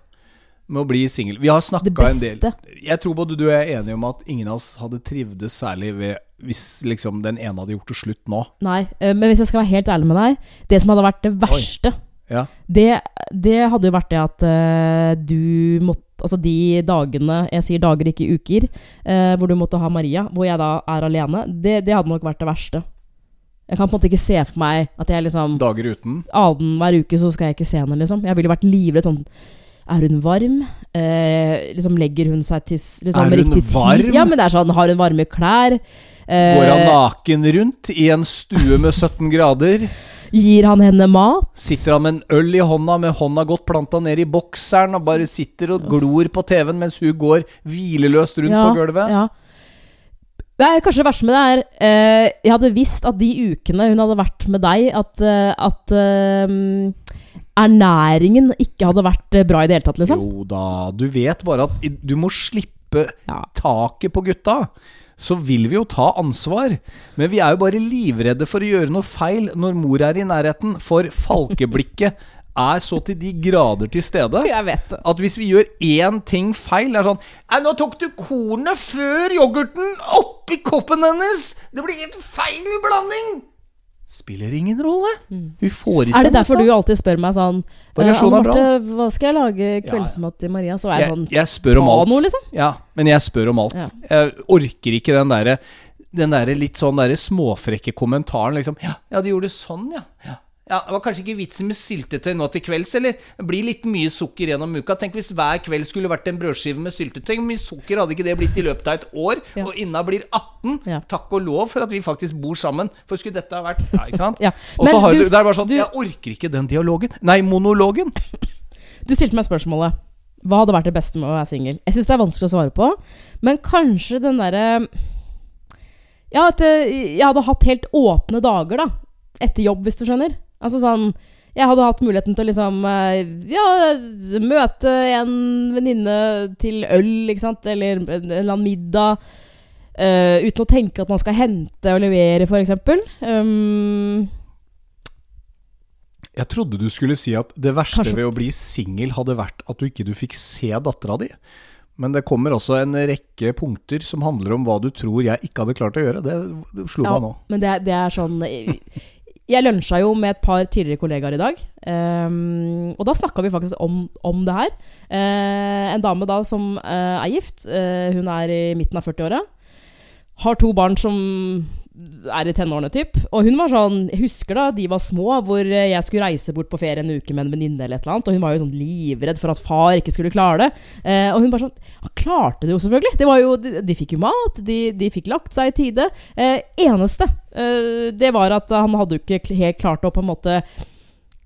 med å bli singel? Vi har Det snakka en del. Jeg tror både du og jeg er enige om at ingen av oss hadde trivdes særlig ved hvis liksom den ene hadde gjort det slutt nå. Nei, eh, men hvis jeg skal være helt ærlig med deg Det som hadde vært det verste, Ja. det, det hadde jo vært det at uh, du måtte Altså de dagene Jeg sier dager, ikke uker. eh, hvor du måtte ha Maria, hvor jeg da er alene. Det, det hadde nok vært det verste. Jeg kan på en måte ikke se for meg at jeg liksom Dager uten. Annenhver uke så skal jeg ikke se henne, liksom. Jeg ville vært livredd sånn Er hun varm? Eh, liksom Legger hun seg til liksom, Er hun riktig tid? Ja, men det er sånn Har hun varme klær? Eh, Går han naken rundt i en stue med 17 grader? Gir han henne mat? Sitter han med en øl i hånda, med hånda godt planta ned i bokseren, og bare sitter og glor på TV-en mens hun går hvileløst rundt på gulvet? Ja. Det er kanskje det verste med det er eh, Jeg hadde visst at de ukene hun hadde vært med deg, at, eh, at eh, ernæringen ikke hadde vært eh, bra i det hele tatt, liksom. Jo da, du vet bare at du må slippe Ja. taket på gutta. Så vil vi jo ta ansvar. Men vi er jo bare livredde for å gjøre noe feil når mor er i nærheten. For falkeblikket er så til de grader til stede. Jeg vet det. At hvis vi gjør én ting feil Det er sånn Nei, nå tok du kornet før yoghurten oppi koppen hennes! Det blir helt feil blanding! Spiller ingen rolle. Hun får i seg Mm. Er det derfor du alltid spør meg sånn eh, Variasjon er bra. Marte, hva skal jeg lage kveldsmat til Maria? Så er jeg sånn jeg spør om alt. noe, liksom. Ja, men jeg spør om alt. Ja. Jeg orker ikke den derre den der litt sånn der småfrekke kommentaren, liksom. Ja, ja, du gjorde sånn, ja. ja. Ja, Det var kanskje ikke vitsen med syltetøy nå til kvelds, eller? Det blir litt mye sukker gjennom uka. Tenk hvis hver kveld skulle vært en brødskive med syltetøy. Hvor mye sukker hadde ikke det blitt i løpet av et år? Ja. Og Inna blir 18. Ja. Takk og lov for at vi faktisk bor sammen. For skulle dette ha vært Ja, ikke sant? Ja. Og så har du- du, det er bare sånn du- Jeg orker ikke den dialogen. Nei, monologen. Du stilte meg spørsmålet Hva hadde vært det beste med å være singel? Jeg syns det er vanskelig å svare på, men kanskje den derre Ja, at eh, jeg hadde hatt helt åpne dager, da. Etter jobb, hvis du skjønner. Altså sånn Jeg hadde hatt muligheten til å liksom eh, Ja, møte en venninne til øl, ikke sant, eller en eller annen middag. Uh, uten å tenke at man skal hente og levere, f.eks. Um, Jeg trodde du skulle si at det verste Kanskje- ved å bli singel hadde vært at du ikke du fikk se dattera di. Men det kommer også en rekke punkter som handler om hva du tror jeg ikke hadde klart å gjøre. Det, det slo Ja, meg nå. men det, det er sånn Jeg lunsja jo med et par tidligere kollegaer i dag. Um, og da snakka vi faktisk om, om det her. Uh, en dame da som uh, er gift. uh, hun er i midten av 40-åra. Har to barn som er i tenårene, typ. Og hun var sånn Jeg husker da de var små, hvor jeg skulle reise bort på ferie en uke med en venninne eller et eller annet. Og hun var jo sånn livredd for at far ikke skulle klare det. Eh, og hun bare sånn Han klarte det jo, selvfølgelig. Det var jo, de, de fikk jo mat, de, de fikk lagt seg i tide. Eh, eneste, eh, det var at han hadde jo ikke helt klart å på en måte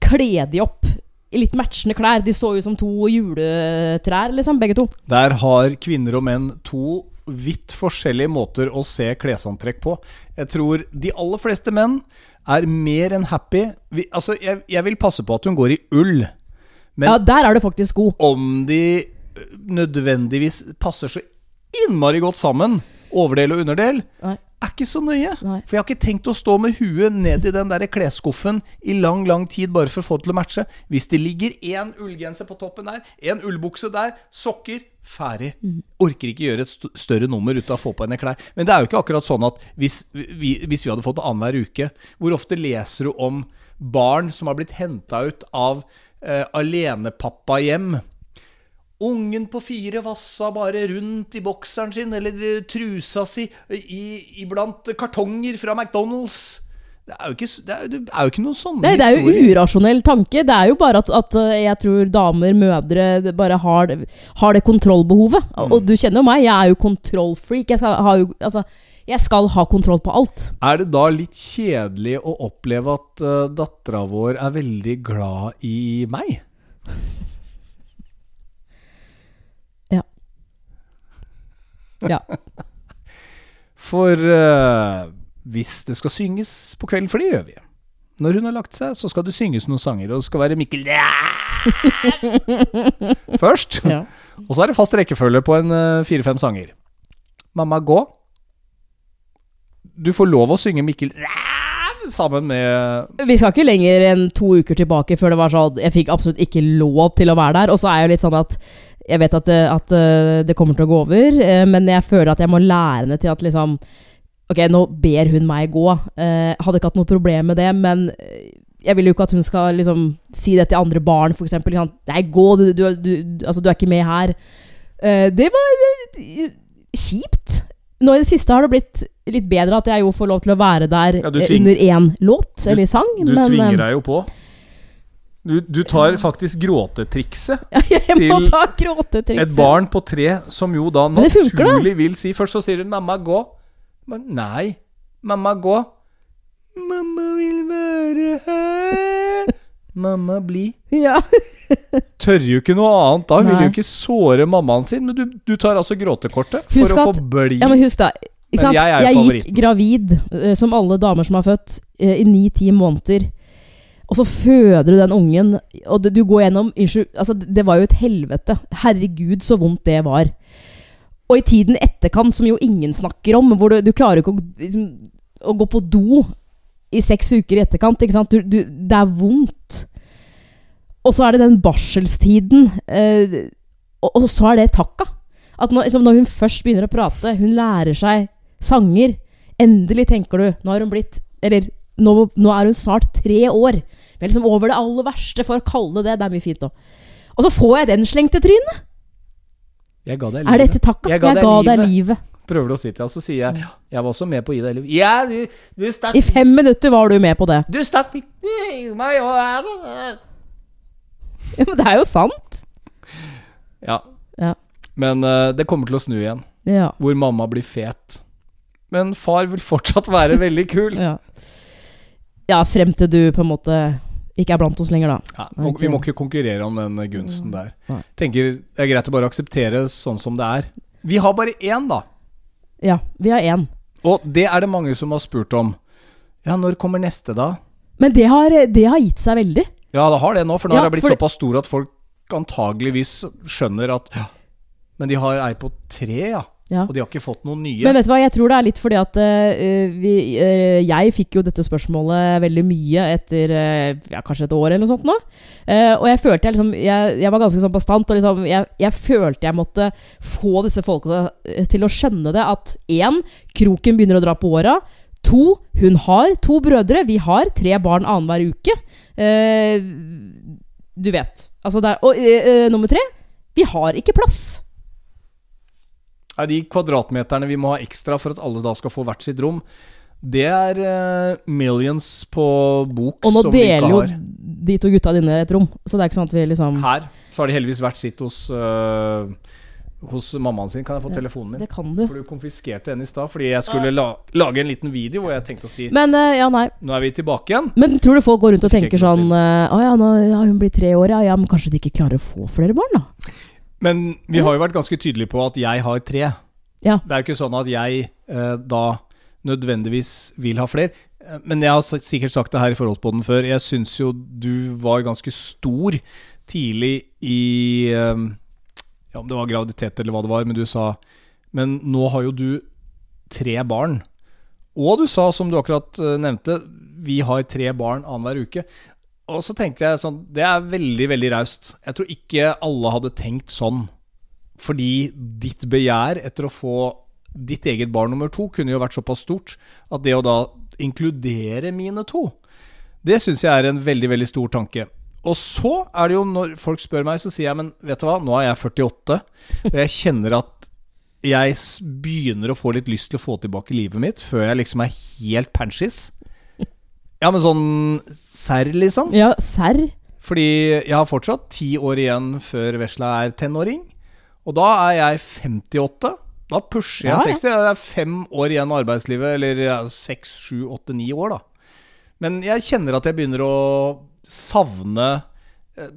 kle de opp i litt matchende klær. De så jo som to juletrær, liksom, begge to. Der har kvinner og menn to vidt forskjellige måter å se klesantrekk på. Jeg tror de aller fleste menn er mer enn happy vi, Altså, jeg, jeg vil passe på at hun går i ull. Men Ja, der er det faktisk god. om de nødvendigvis passer så innmari godt sammen, overdel og underdel, Nei. Er ikke så nøye. Nei. For jeg har ikke tenkt å stå med huet ned i den der klesskuffen i lang, lang tid bare for å få det til å matche. Hvis det ligger én ullgenser på toppen der, en ullbukse der, sokker Ferdig. Orker ikke gjøre et st- større nummer ut av å få på henne klær. Men det er jo ikke akkurat sånn at hvis vi, hvis vi hadde fått det annenhver uke Hvor ofte leser du om barn som har blitt henta ut av eh, alenepappahjem? Ungen på fire vassa bare rundt i bokseren sin eller eh, trusa si i, iblant kartonger fra McDonald's. Det er jo ikke, det er, det er jo ikke noen sånne Det, det er jo urasjonell tanke. Det er jo bare at, at uh, jeg tror damer, mødre, bare har, det- har det kontrollbehovet. Mm. Og du kjenner jo meg, jeg er jo kontrollfreak. Jeg skal ha, jo, altså, jeg skal ha kontroll på alt. Er det da litt kjedelig å oppleve at uh, dattera vår er veldig glad i meg? Ja. For uh, hvis det skal synges på kvelden, for det gjør vi Når hun har lagt seg, så skal det synges noen sanger, og det skal være Mikkel først. ja. Og så er det fast rekkefølge på en uh, fire-fem sanger. Mamma, gå. Du får lov å synge Mikkel sammen med Vi skal ikke lenger enn to uker tilbake før det var sånn Jeg fikk absolutt ikke lov til å være der. Og så er jeg jo litt sånn at jeg vet at det, at eh, det kommer til å gå over, eh, men jeg føler at jeg må lære henne til at liksom Ok, nå ber hun meg gå. Eh, hadde ikke hatt noe problem med det, men eh, jeg vil jo ikke at hun skal liksom si det til andre barn, f.eks. Nei, gå, du, du, du, altså, du er ikke med her. Eh, det var eh, kjipt. Nå i det siste har det blitt litt bedre at jeg jo får lov til å være der Ja, eh, under én låt, eller sang. Du men, tvinger eh, deg jo på. Du, du tar faktisk gråtetrikset. til ta gråtetrikset. Et barn på tre som jo da naturlig vil si Først så sier hun 'mamma, gå'. Men nei. Mamma, gå. Mamma vil være her. Mamma, bli. Ja. Tør jo ikke noe annet da. Vil jo ikke såre mammaen sin. Men du, du tar altså gråtekortet for å få bli. ja, men husk da. Ikke sant? jeg Jeg, gikk gravid, eh, som alle damer som er født, eh, i ni-ti måneder. Og så føder du den ungen, og du går gjennom Unnskyld, altså, det var jo et helvete. Herregud, så vondt det var. Og i tiden etterkant, som jo ingen snakker om, hvor du, du klarer ikke å, liksom, å gå på do i seks uker i etterkant. Ikke sant? Du, du, det er vondt. Og så er det den barselstiden. Eh, og, og så er det takka. At når, liksom, når hun først begynner å prate, hun lærer seg sanger. Endelig tenker du Nå er hun blitt Eller nå, nå er hun snart tre år. Er liksom over det aller verste, for å kalle det det. Er mye fint òg. Og så får jeg den slengt i trynet! Jeg ga deg Er dette takka? Jeg Jeg ga ga, deg deg livet. livet. Prøver du å si til deg, så sier jeg Jeg var også med på å gi deg livet. Ja, du, du stakk I fem minutter var du med på det. Du stakk meg og Ja, men det er jo sant! Ja. Ja. Men uh, det kommer til å snu igjen. Ja. Hvor mamma blir fet. Men far vil fortsatt være veldig kul. Ja, ja frem til du på en måte ikke er blant oss lenger, da. Ja, vi må ikke konkurrere om den gunsten der. Nei. Tenker Det er greit å bare akseptere sånn som det er. Vi har bare én, da. Ja, vi har én. Og det er det mange som har spurt om. Ja, når kommer neste, da? Men det har, det har gitt seg veldig. Ja, det har det nå, for nå Ja, har jeg blitt for- såpass stor at folk antageligvis skjønner at ja, Men de har ei på tre, ja. Ja. Og de har ikke fått noen nye. Men vet du hva, jeg tror det er litt fordi at uh, vi, uh, Jeg fikk jo dette spørsmålet veldig mye etter uh, ja, kanskje et år eller noe sånt nå. Og jeg følte jeg liksom Jeg, jeg var ganske sånn bastant, og liksom jeg, jeg følte jeg måtte få disse folkene til å skjønne det. At én, kroken begynner å dra på åra. To, hun har to brødre. Vi har tre barn annenhver uke. Du vet. Altså det er, og nummer tre, vi har ikke plass. Ja, de kvadratmeterne vi må ha ekstra for at alle da skal få hvert sitt rom, det er uh, millions på bok Og nå som vi ikke deler jo de to gutta dine et rom, så det er ikke sånn at vi liksom Her så har de heldigvis hvert sitt hos uh, Hos mammaen sin. Kan jeg få telefonen min? Det kan du. For du konfiskerte den i stad fordi jeg skulle la lage en liten video hvor jeg tenkte å si Men uh, ja, nei. Nå er vi tilbake igjen. Men tror du folk går rundt og tenker sånn Å uh, ja, nå har hun blitt tre år, ja. ja. Men kanskje de ikke klarer å få flere barn, da? Men vi har jo vært ganske tydelige på at jeg har tre. Ja. Det er jo ikke sånn at jeg eh, da nødvendigvis vil ha flere. Eh, Men jeg har sikkert sagt det her i Forholdspodden før. Jeg syns jo du var ganske stor tidlig i eh, Ja, om det var graviditet eller hva det var, men du sa Men nå har jo du tre barn. Og du sa, som du akkurat eh, nevnte, vi har tre barn annenhver uke. Og så tenkte jeg sånn Det er veldig, veldig raust. Jeg tror ikke alle hadde tenkt sånn. Fordi ditt begjær etter å få ditt eget barn nummer to kunne jo vært såpass stort at det å da inkludere mine to, det syns jeg er en veldig, veldig stor tanke. Og så er det jo når folk spør meg, så sier jeg men vet du hva, nå er jeg 48, og jeg kjenner at jeg begynner å få litt lyst til å få tilbake livet mitt før jeg liksom er helt panchis. Ja, men sånn serr, liksom. Ja, serr? Fordi jeg har fortsatt ti år igjen før Vesla er tenåring. Og da er jeg 58. Da pusher jeg Ja, ja. 60. Det er fem år igjen av arbeidslivet. Eller seks, sju, åtte, ni år, da. Men jeg kjenner at jeg begynner å savne eh,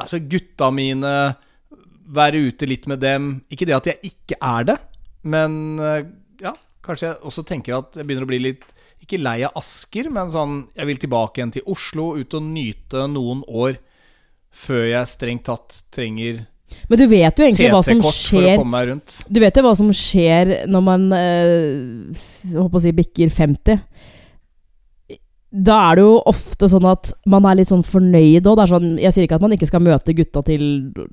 Altså gutta mine. Være ute litt med dem. Ikke det at jeg ikke er det, men eh, ja, kanskje jeg også tenker at jeg begynner å bli litt ikke lei av Asker, men sånn Jeg vil tilbake igjen til Oslo, ut og nyte noen år før jeg strengt tatt trenger Men du vet jo egentlig hva som skjer. Du vet jo hva som skjer når man øh, håper å si bikker 50. Da er det jo ofte sånn at man er litt sånn fornøyd òg. Sånn, jeg sier ikke at man ikke skal møte gutta til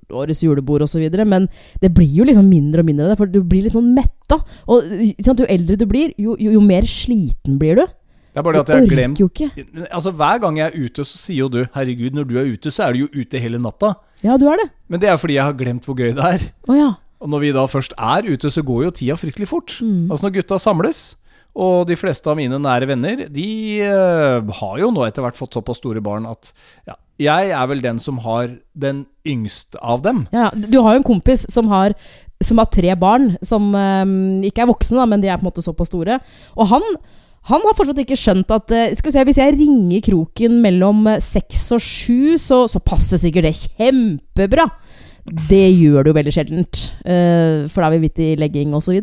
årets julebord osv., men det blir jo liksom mindre og mindre for du blir litt sånn metta. Og sant, jo eldre du blir, jo, jo, jo mer sliten blir du. Det er bare det at jeg har glemt jo ikke. Altså Hver gang jeg er ute, så sier jo du 'herregud, når du er ute, så er du jo ute hele natta'. Ja, du er det. Men det er fordi jeg har glemt hvor gøy det er. Oh, ja. Og når vi da først er ute, så går jo tida fryktelig fort. Mm. Altså når gutta samles, og de fleste av mine nære venner, de uh, har jo nå etter hvert fått såpass store barn at ja, jeg er vel den som har den yngste av dem. Ja, du har jo en kompis som har, som har tre barn, som eh, ikke er voksne, da, men de er på en måte såpass store. Og han, Han har fortsatt ikke skjønt at uh, Skal vi se, Hvis jeg ringer kroken mellom seks og sju, så, så passer sikkert det kjempebra. Det gjør det jo veldig sjeldent. for da er vi midt i legging osv.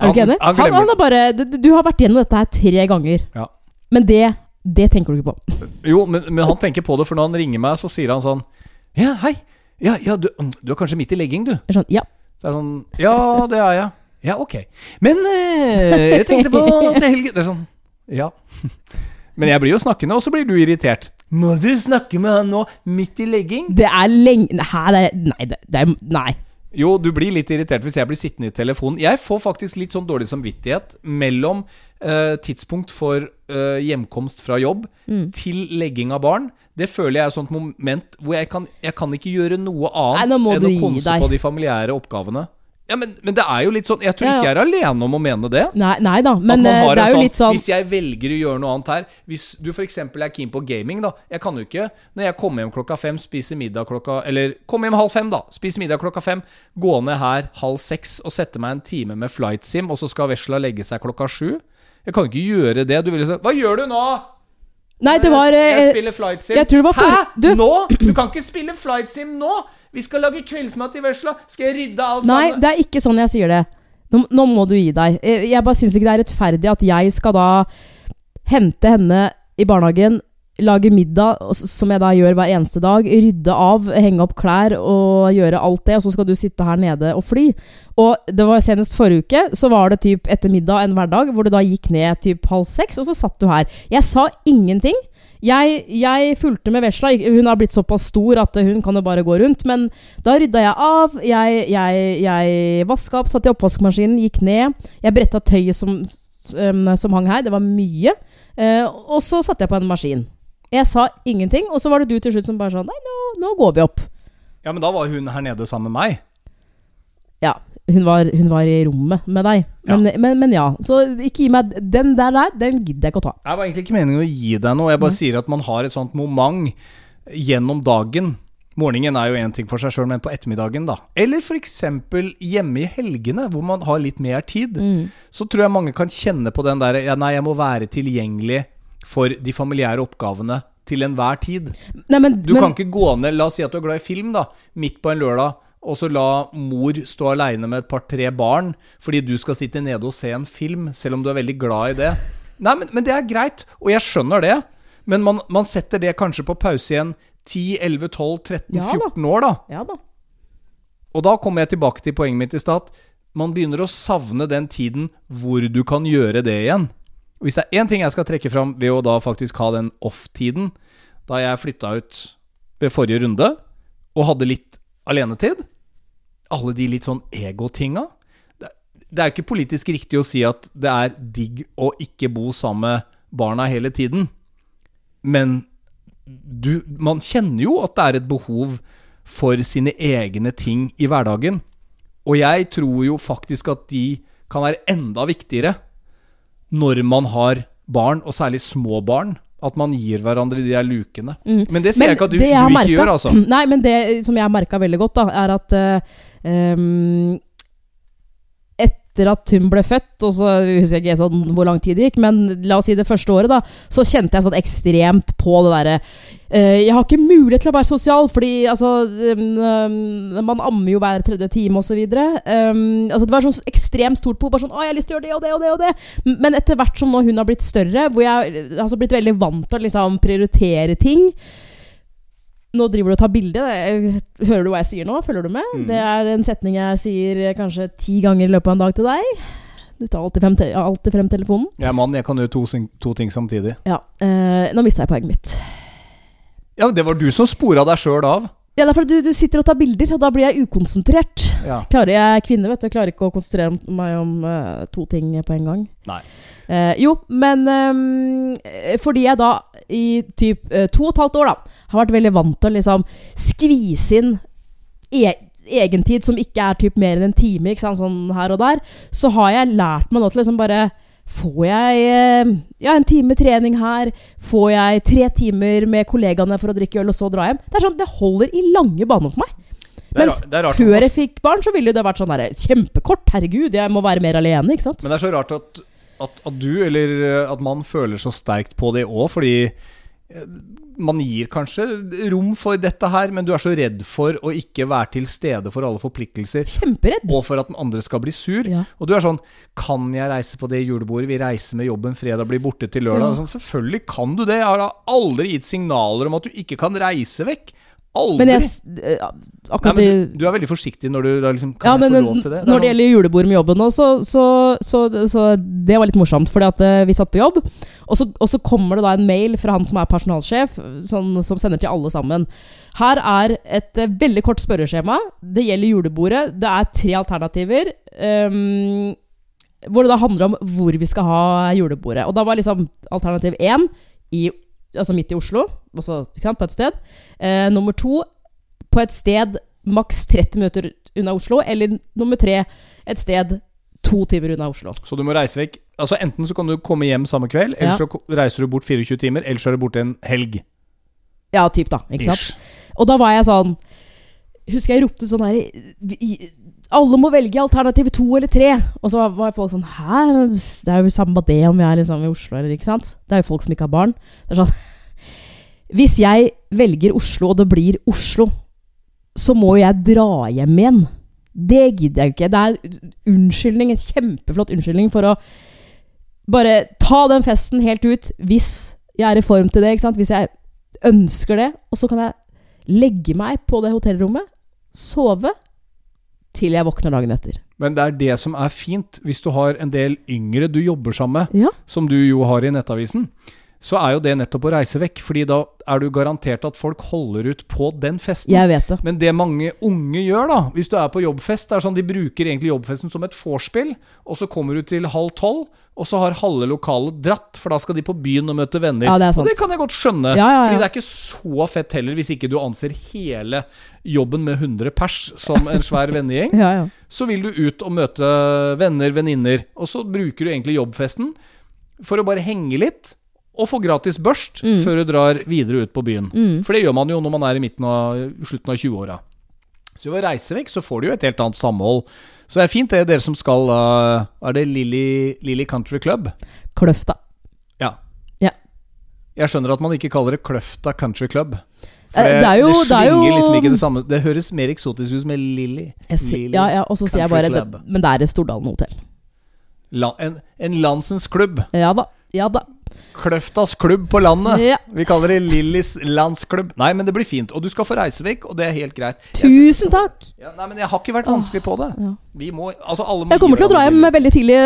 Er du ikke enig? han Han, han er bare du, du- har vært gjennom dette her tre ganger. Ja. Men det, det tenker du ikke på. Jo, men, men han tenker på det, for når han ringer meg, så sier han sånn Ja, hei. Ja, ja du, du er kanskje midt i legging, du. Sånn, ja. Så er det sånn Ja, det er jeg. Ja, ok. Men eh, jeg tenkte på til helgen Det er sånn Ja. Men jeg blir jo snakkende, og så blir du irritert. Må du snakke med han nå, midt i legging? Det er lenge Nei, det er, nei, det, det er, nei. Jo, du blir litt irritert hvis jeg blir sittende i telefonen. Jeg får faktisk litt sånn dårlig samvittighet mellom eh, tidspunkt for eh, hjemkomst fra jobb Mm. til legging av barn. Det føler jeg er et sånt moment hvor jeg kan, jeg kan ikke gjøre noe annet Nei, enn å konse på de familiære oppgavene. Ja, men, men det er jo litt sånn Jeg tror Ja, ja. ikke jeg er alene om å mene det. Nei, nei da, men eh, det er jo sånn, litt sånn Hvis jeg velger å gjøre noe annet her Hvis du f.eks. er keen på gaming, da. Jeg kan jo ikke, når jeg kommer hjem klokka fem, spiser middag klokka Eller kommer hjem halv fem, da. Spiser middag klokka fem. Gå ned her halv seks og sette meg en time med flight sim, og så skal vesla legge seg klokka sju. Jeg kan jo ikke gjøre det. Du vil jo si Hva gjør du nå? Nei, det var Jeg jeg spiller flight sim. jeg tror det var for- Hæ? du- Nå? Du kan ikke spille flight sim nå! Vi skal lage kveldsmat i vesla. Skal jeg rydde alt Nei, sammen? det er ikke sånn jeg sier det. Nå, nå må du gi deg. Eh, Jeg bare syns ikke det er rettferdig at jeg skal da hente henne i barnehagen, lage middag, som jeg da gjør hver eneste dag, rydde av, henge opp klær og gjøre alt det, og så skal du sitte her nede og fly. Og det var senest forrige uke, så var det typ etter middag en hverdag hvor du da gikk ned typ halv seks, og så satt du her. Jeg sa ingenting. Jeg, jeg fulgte med vesla. Hun har blitt såpass stor at hun kan jo bare gå rundt. Men da rydda jeg av. Jeg, jeg, jeg vaska opp, satt i oppvaskmaskinen, gikk ned. Jeg bretta tøyet som, um, som hang her. Det var mye. Eh, og så satte jeg på en maskin. Jeg sa ingenting, og så var det du til slutt som bare sa Nei, nå, nå går vi opp. Ja, men da var hun her nede sammen med meg. Ja, hun var, hun var i rommet med deg. Men ja. Men, men ja. Så ikke gi meg Den der, der den gidder jeg ikke å ta. Det var egentlig ikke meningen å gi deg noe. Jeg bare sier at man har et sånt moment gjennom dagen. Morgenen er jo én ting for seg sjøl, men på ettermiddagen, da. Eller f.eks. hjemme i helgene, hvor man har litt mer tid. Så tror jeg mange kan kjenne på den der ja, Nei, jeg må være tilgjengelig for de familiære oppgavene til enhver tid. Nei, men, Du men, kan ikke gå ned La oss si at du er glad i film, da. Midt på en lørdag. Og så la mor stå aleine med et par-tre barn fordi du skal sitte nede og se en film, selv om du er veldig glad i det. Nei, men, men det er greit, og jeg skjønner det. Men man, man setter det kanskje på pause igjen 10-11-12-13-14 Ja år, da. Ja da. Og da kommer jeg tilbake til poenget mitt i stad. Man begynner å savne den tiden hvor du kan gjøre det igjen. Og Hvis det er én ting jeg skal trekke fram ved å da faktisk ha den off-tiden, da jeg flytta ut ved forrige runde og hadde litt alenetid Alle de litt sånn egotinga. Det, er ikke politisk riktig å si at det er digg å ikke bo sammen med barna hele tiden. Men du, man kjenner jo at det er et behov for sine egne ting i hverdagen. Og jeg tror jo faktisk at de kan være enda viktigere når man har barn, og særlig små barn. At man gir hverandre de der lukene. Men det sier jeg ikke at du, du ikke merket- gjør, altså. Nei, men det som jeg har merka veldig godt, da, er at ehm, Etter at hun ble født, og så husker jeg ikke sånn hvor lang tid det gikk, men la oss si det første året, da, så kjente jeg sånn ekstremt på det derre Uh, Jeg har ikke mulighet til å være sosial, fordi altså um, Man ammer jo hver tredje time, osv. Um, altså, det var sånn ekstremt stort behov. Bare sånn 'Å, jeg har lyst til å gjøre det og det og det.' og det Men etter hvert som nå hun har blitt større, hvor jeg har altså blitt veldig vant til å liksom prioritere ting nå driver du og tar bilde. Hører du hva jeg sier nå? Følger du med? Mm. Det er en setning jeg sier eh, kanskje ti ganger i løpet av en dag til deg. Du tar alltid frem, te alltid frem telefonen. Jeg er mann, jeg kan gjøre to, to ting samtidig. Ja, eh, Nå mista jeg poenget mitt. Ja, men Det var du som spora deg sjøl av. Ja, det er fordi du, du sitter og tar bilder, og da blir jeg ukonsentrert. Ja. Klarer Jeg kvinne, vet du. Jeg klarer ikke å konsentrere meg om uh, to ting på en gang. Nei. Uh, jo, men um, fordi jeg da i typ uh, to og et halvt år da har vært veldig vant til å liksom skvise inn e egentid som ikke er typ mer enn en time, ikke sant, sånn her og der, så har jeg lært meg nå til liksom bare Får jeg eh, ja, en time trening her? Får jeg tre timer med kollegaene for å drikke øl og så dra hjem? Det er sånn, det holder i lange baner for meg. Mens rart før jeg fikk barn, så ville det vært sånn der, kjempekort. Herregud, jeg må være mer alene, ikke sant? Men det er så rart at at, at du, eller eh, at man føler så sterkt på det òg, fordi man gir kanskje rom for dette her, men du er så redd for å ikke være til stede for alle forpliktelser. Kjemperedd. Og for at den andre skal bli sur. Ja. Og du er sånn Kan jeg reise på det julebordet? Vi reiser med jobben fredag, blir borte til lørdag. Ja. Sånn, selvfølgelig kan du det. Jeg har aldri gitt signaler om at du ikke kan reise vekk. Aldri. Men jeg eh, Nei, men du, du er veldig forsiktig når du da liksom Kan ja, men få lov til det? når det gjelder julebord med jobben òg, så, så, så, så det var litt morsomt. Fordi at eh, vi satt på jobb, og så, og så kommer det da en mail fra han som er personalsjef, sånn, som sender til alle sammen. Her er et eh, veldig kort spørreskjema. Det gjelder julebordet. Det er tre alternativer. Um, hvor det da handler om hvor vi skal ha julebordet. Og da var liksom alternativ én i, altså midt i Oslo, også, sant, på et sted. Eh, nummer to på et sted maks 30 minutter unna Oslo. Eller nummer tre et sted to timer unna Oslo. Så du må reise vekk. Altså Enten så kan du komme hjem samme kveld, eller Ja. så reiser du bort 24 timer, eller så er du borte en helg. Ja, typ da. Ikke sant? Og da var jeg sånn Husker jeg ropte sånn her Alle må velge alternativ to eller tre. Og så var folk sånn Hæ? Det er jo samme det om vi er liksom i Oslo, eller ikke sant? Det er jo folk som ikke har barn. Det er sånn Hvis jeg velger Oslo, og det blir Oslo, så må jo jeg dra hjem igjen. Det gidder jeg ikke. Det er unnskyldning, en kjempeflott unnskyldning for å bare ta den festen helt ut hvis jeg er i form til det. ikke sant? Hvis jeg ønsker det. Og så kan jeg legge meg på det hotellrommet, sove, til jeg våkner dagen etter. Men det er det som er fint hvis du har en del yngre du jobber sammen med, Ja. som du jo har i Nettavisen. Så er jo det nettopp å reise vekk, Fordi da er du garantert at folk holder ut på den festen. Jeg vet det. Men det mange unge gjør, da, hvis du er på jobbfest, det er sånn de bruker egentlig jobbfesten som et vorspiel, og så kommer du til halv tolv, og så har halve lokalet dratt, for da skal de på byen og møte venner. Ja, det er sant. Og det kan jeg godt skjønne, Ja, ja, ja. Fordi det er ikke så fett heller, hvis ikke du anser hele jobben med 100 pers som en svær vennegjeng. Ja, ja. Så vil du ut og møte venner, venninner, og så bruker du egentlig jobbfesten for å bare henge litt. Og få gratis børst Mm. før du drar videre ut på byen. Mm. For det gjør man jo når man er i midten av slutten av 20-åra. Så ved å reise vekk, så får du jo et helt annet samhold. Så det er fint, det, dere som skal uh, Er det Lilly Country Club? Kløfta. Ja. Ja. Jeg skjønner at man ikke kaller det Kløfta Country Club. For Eh, det, det jo- det det er jo- liksom ikke det samme. Det høres mer eksotisk ut med Lilly. Ja, ja, og så sier jeg bare det, Men det er et Stordalen hotell. La, en, en landsens klubb. Ja da. Ja da. Kløftas klubb på landet. Ja. Vi kaller det Lillys landsklubb. Nei, men det blir fint. Og du skal få reise vekk, og det er helt greit. Tusen takk! Ja, nei, men jeg har ikke vært vanskelig på det. Ja. Vi må, altså alle må Jeg kommer til å dra hjem veldig tidlig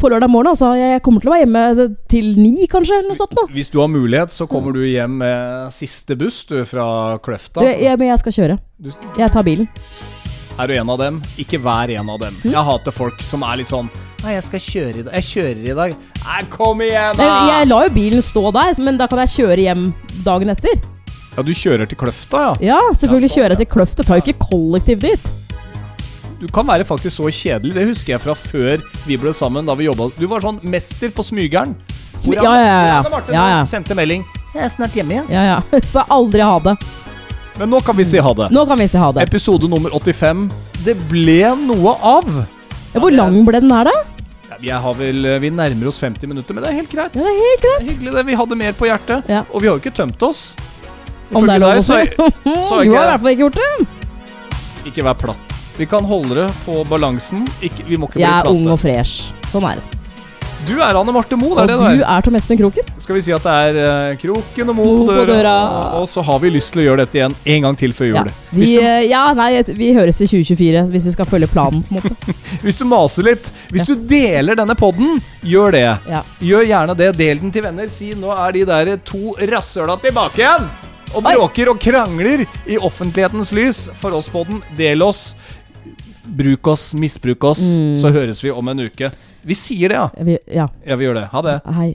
på lørdag morgen. Altså. Jeg kommer til å være hjemme altså, til ni, kanskje. Eller noe sånt nå. Hvis du har mulighet, så kommer du hjem med siste buss du fra Kløfta. Du, jeg, men jeg skal kjøre. Du- Jeg tar bilen. Er du en av dem? Ikke vær en av dem. Jeg hater folk som er litt sånn Nei, jeg skal kjøre i dag. Jeg kjører i dag. Nei, kom igjen, da! Jeg la jo bilen stå der, men da kan jeg kjøre hjem dagen etter. Ja, du kjører til Kløfta, ja? Ja, selvfølgelig Ja, sånn, kjøre til Kløfta. Tar jo ikke kollektiv dit. Du kan være faktisk så kjedelig. Det husker jeg fra før vi ble sammen. Da vi jobbet. Du var sånn mester på smygeren. Smy- ja, ja, ja, ja. Anne Marte Ja, ja. sendte melding. Jeg er snart hjemme igjen. Ja, ja. Sa aldri ha det. Men nå kan vi si ha det. Nå kan vi si ha det. Episode nummer 85. Det ble noe av. Ja, hvor lang ble den her, da? Ja, Vi, har vel, vi nærmer oss 50 minutter, men det er helt greit. Ja, det er helt greit. Det er hyggelig det. Vi hadde mer på hjertet. Ja. Og vi har jo ikke tømt oss. Om det er lov å si. så Du har i hvert fall ikke gjort det. Ikke vær platt. Vi kan holde det på balansen. Ikke, vi må ikke bli Jeg er platte. ung og fresh. Sånn er det. Du er Anne Marte Moe, det er Og det du er. Og du er. Tom Espen Kroken. Skal vi si at det er uh, kroken og Mo Mo på døra. døra. Og så har vi lyst til å gjøre dette igjen en gang til før jul. Ja. Vi, du, uh, ja, nei, vi høres i 2024 hvis vi skal følge planen. på en måte hvis du maser litt Hvis du deler denne podden, gjør det. Ja. Gjør gjerne det. Del den til venner. Si nå er de der to rasshøla tilbake igjen! Og bråker og krangler i offentlighetens lys. For oss på den, del oss. Bruk oss, misbruk oss, Mm. så høres vi om en uke. Vi sier det, ja. Vi, ja. Ja, vi gjør det. Ha det. Hei.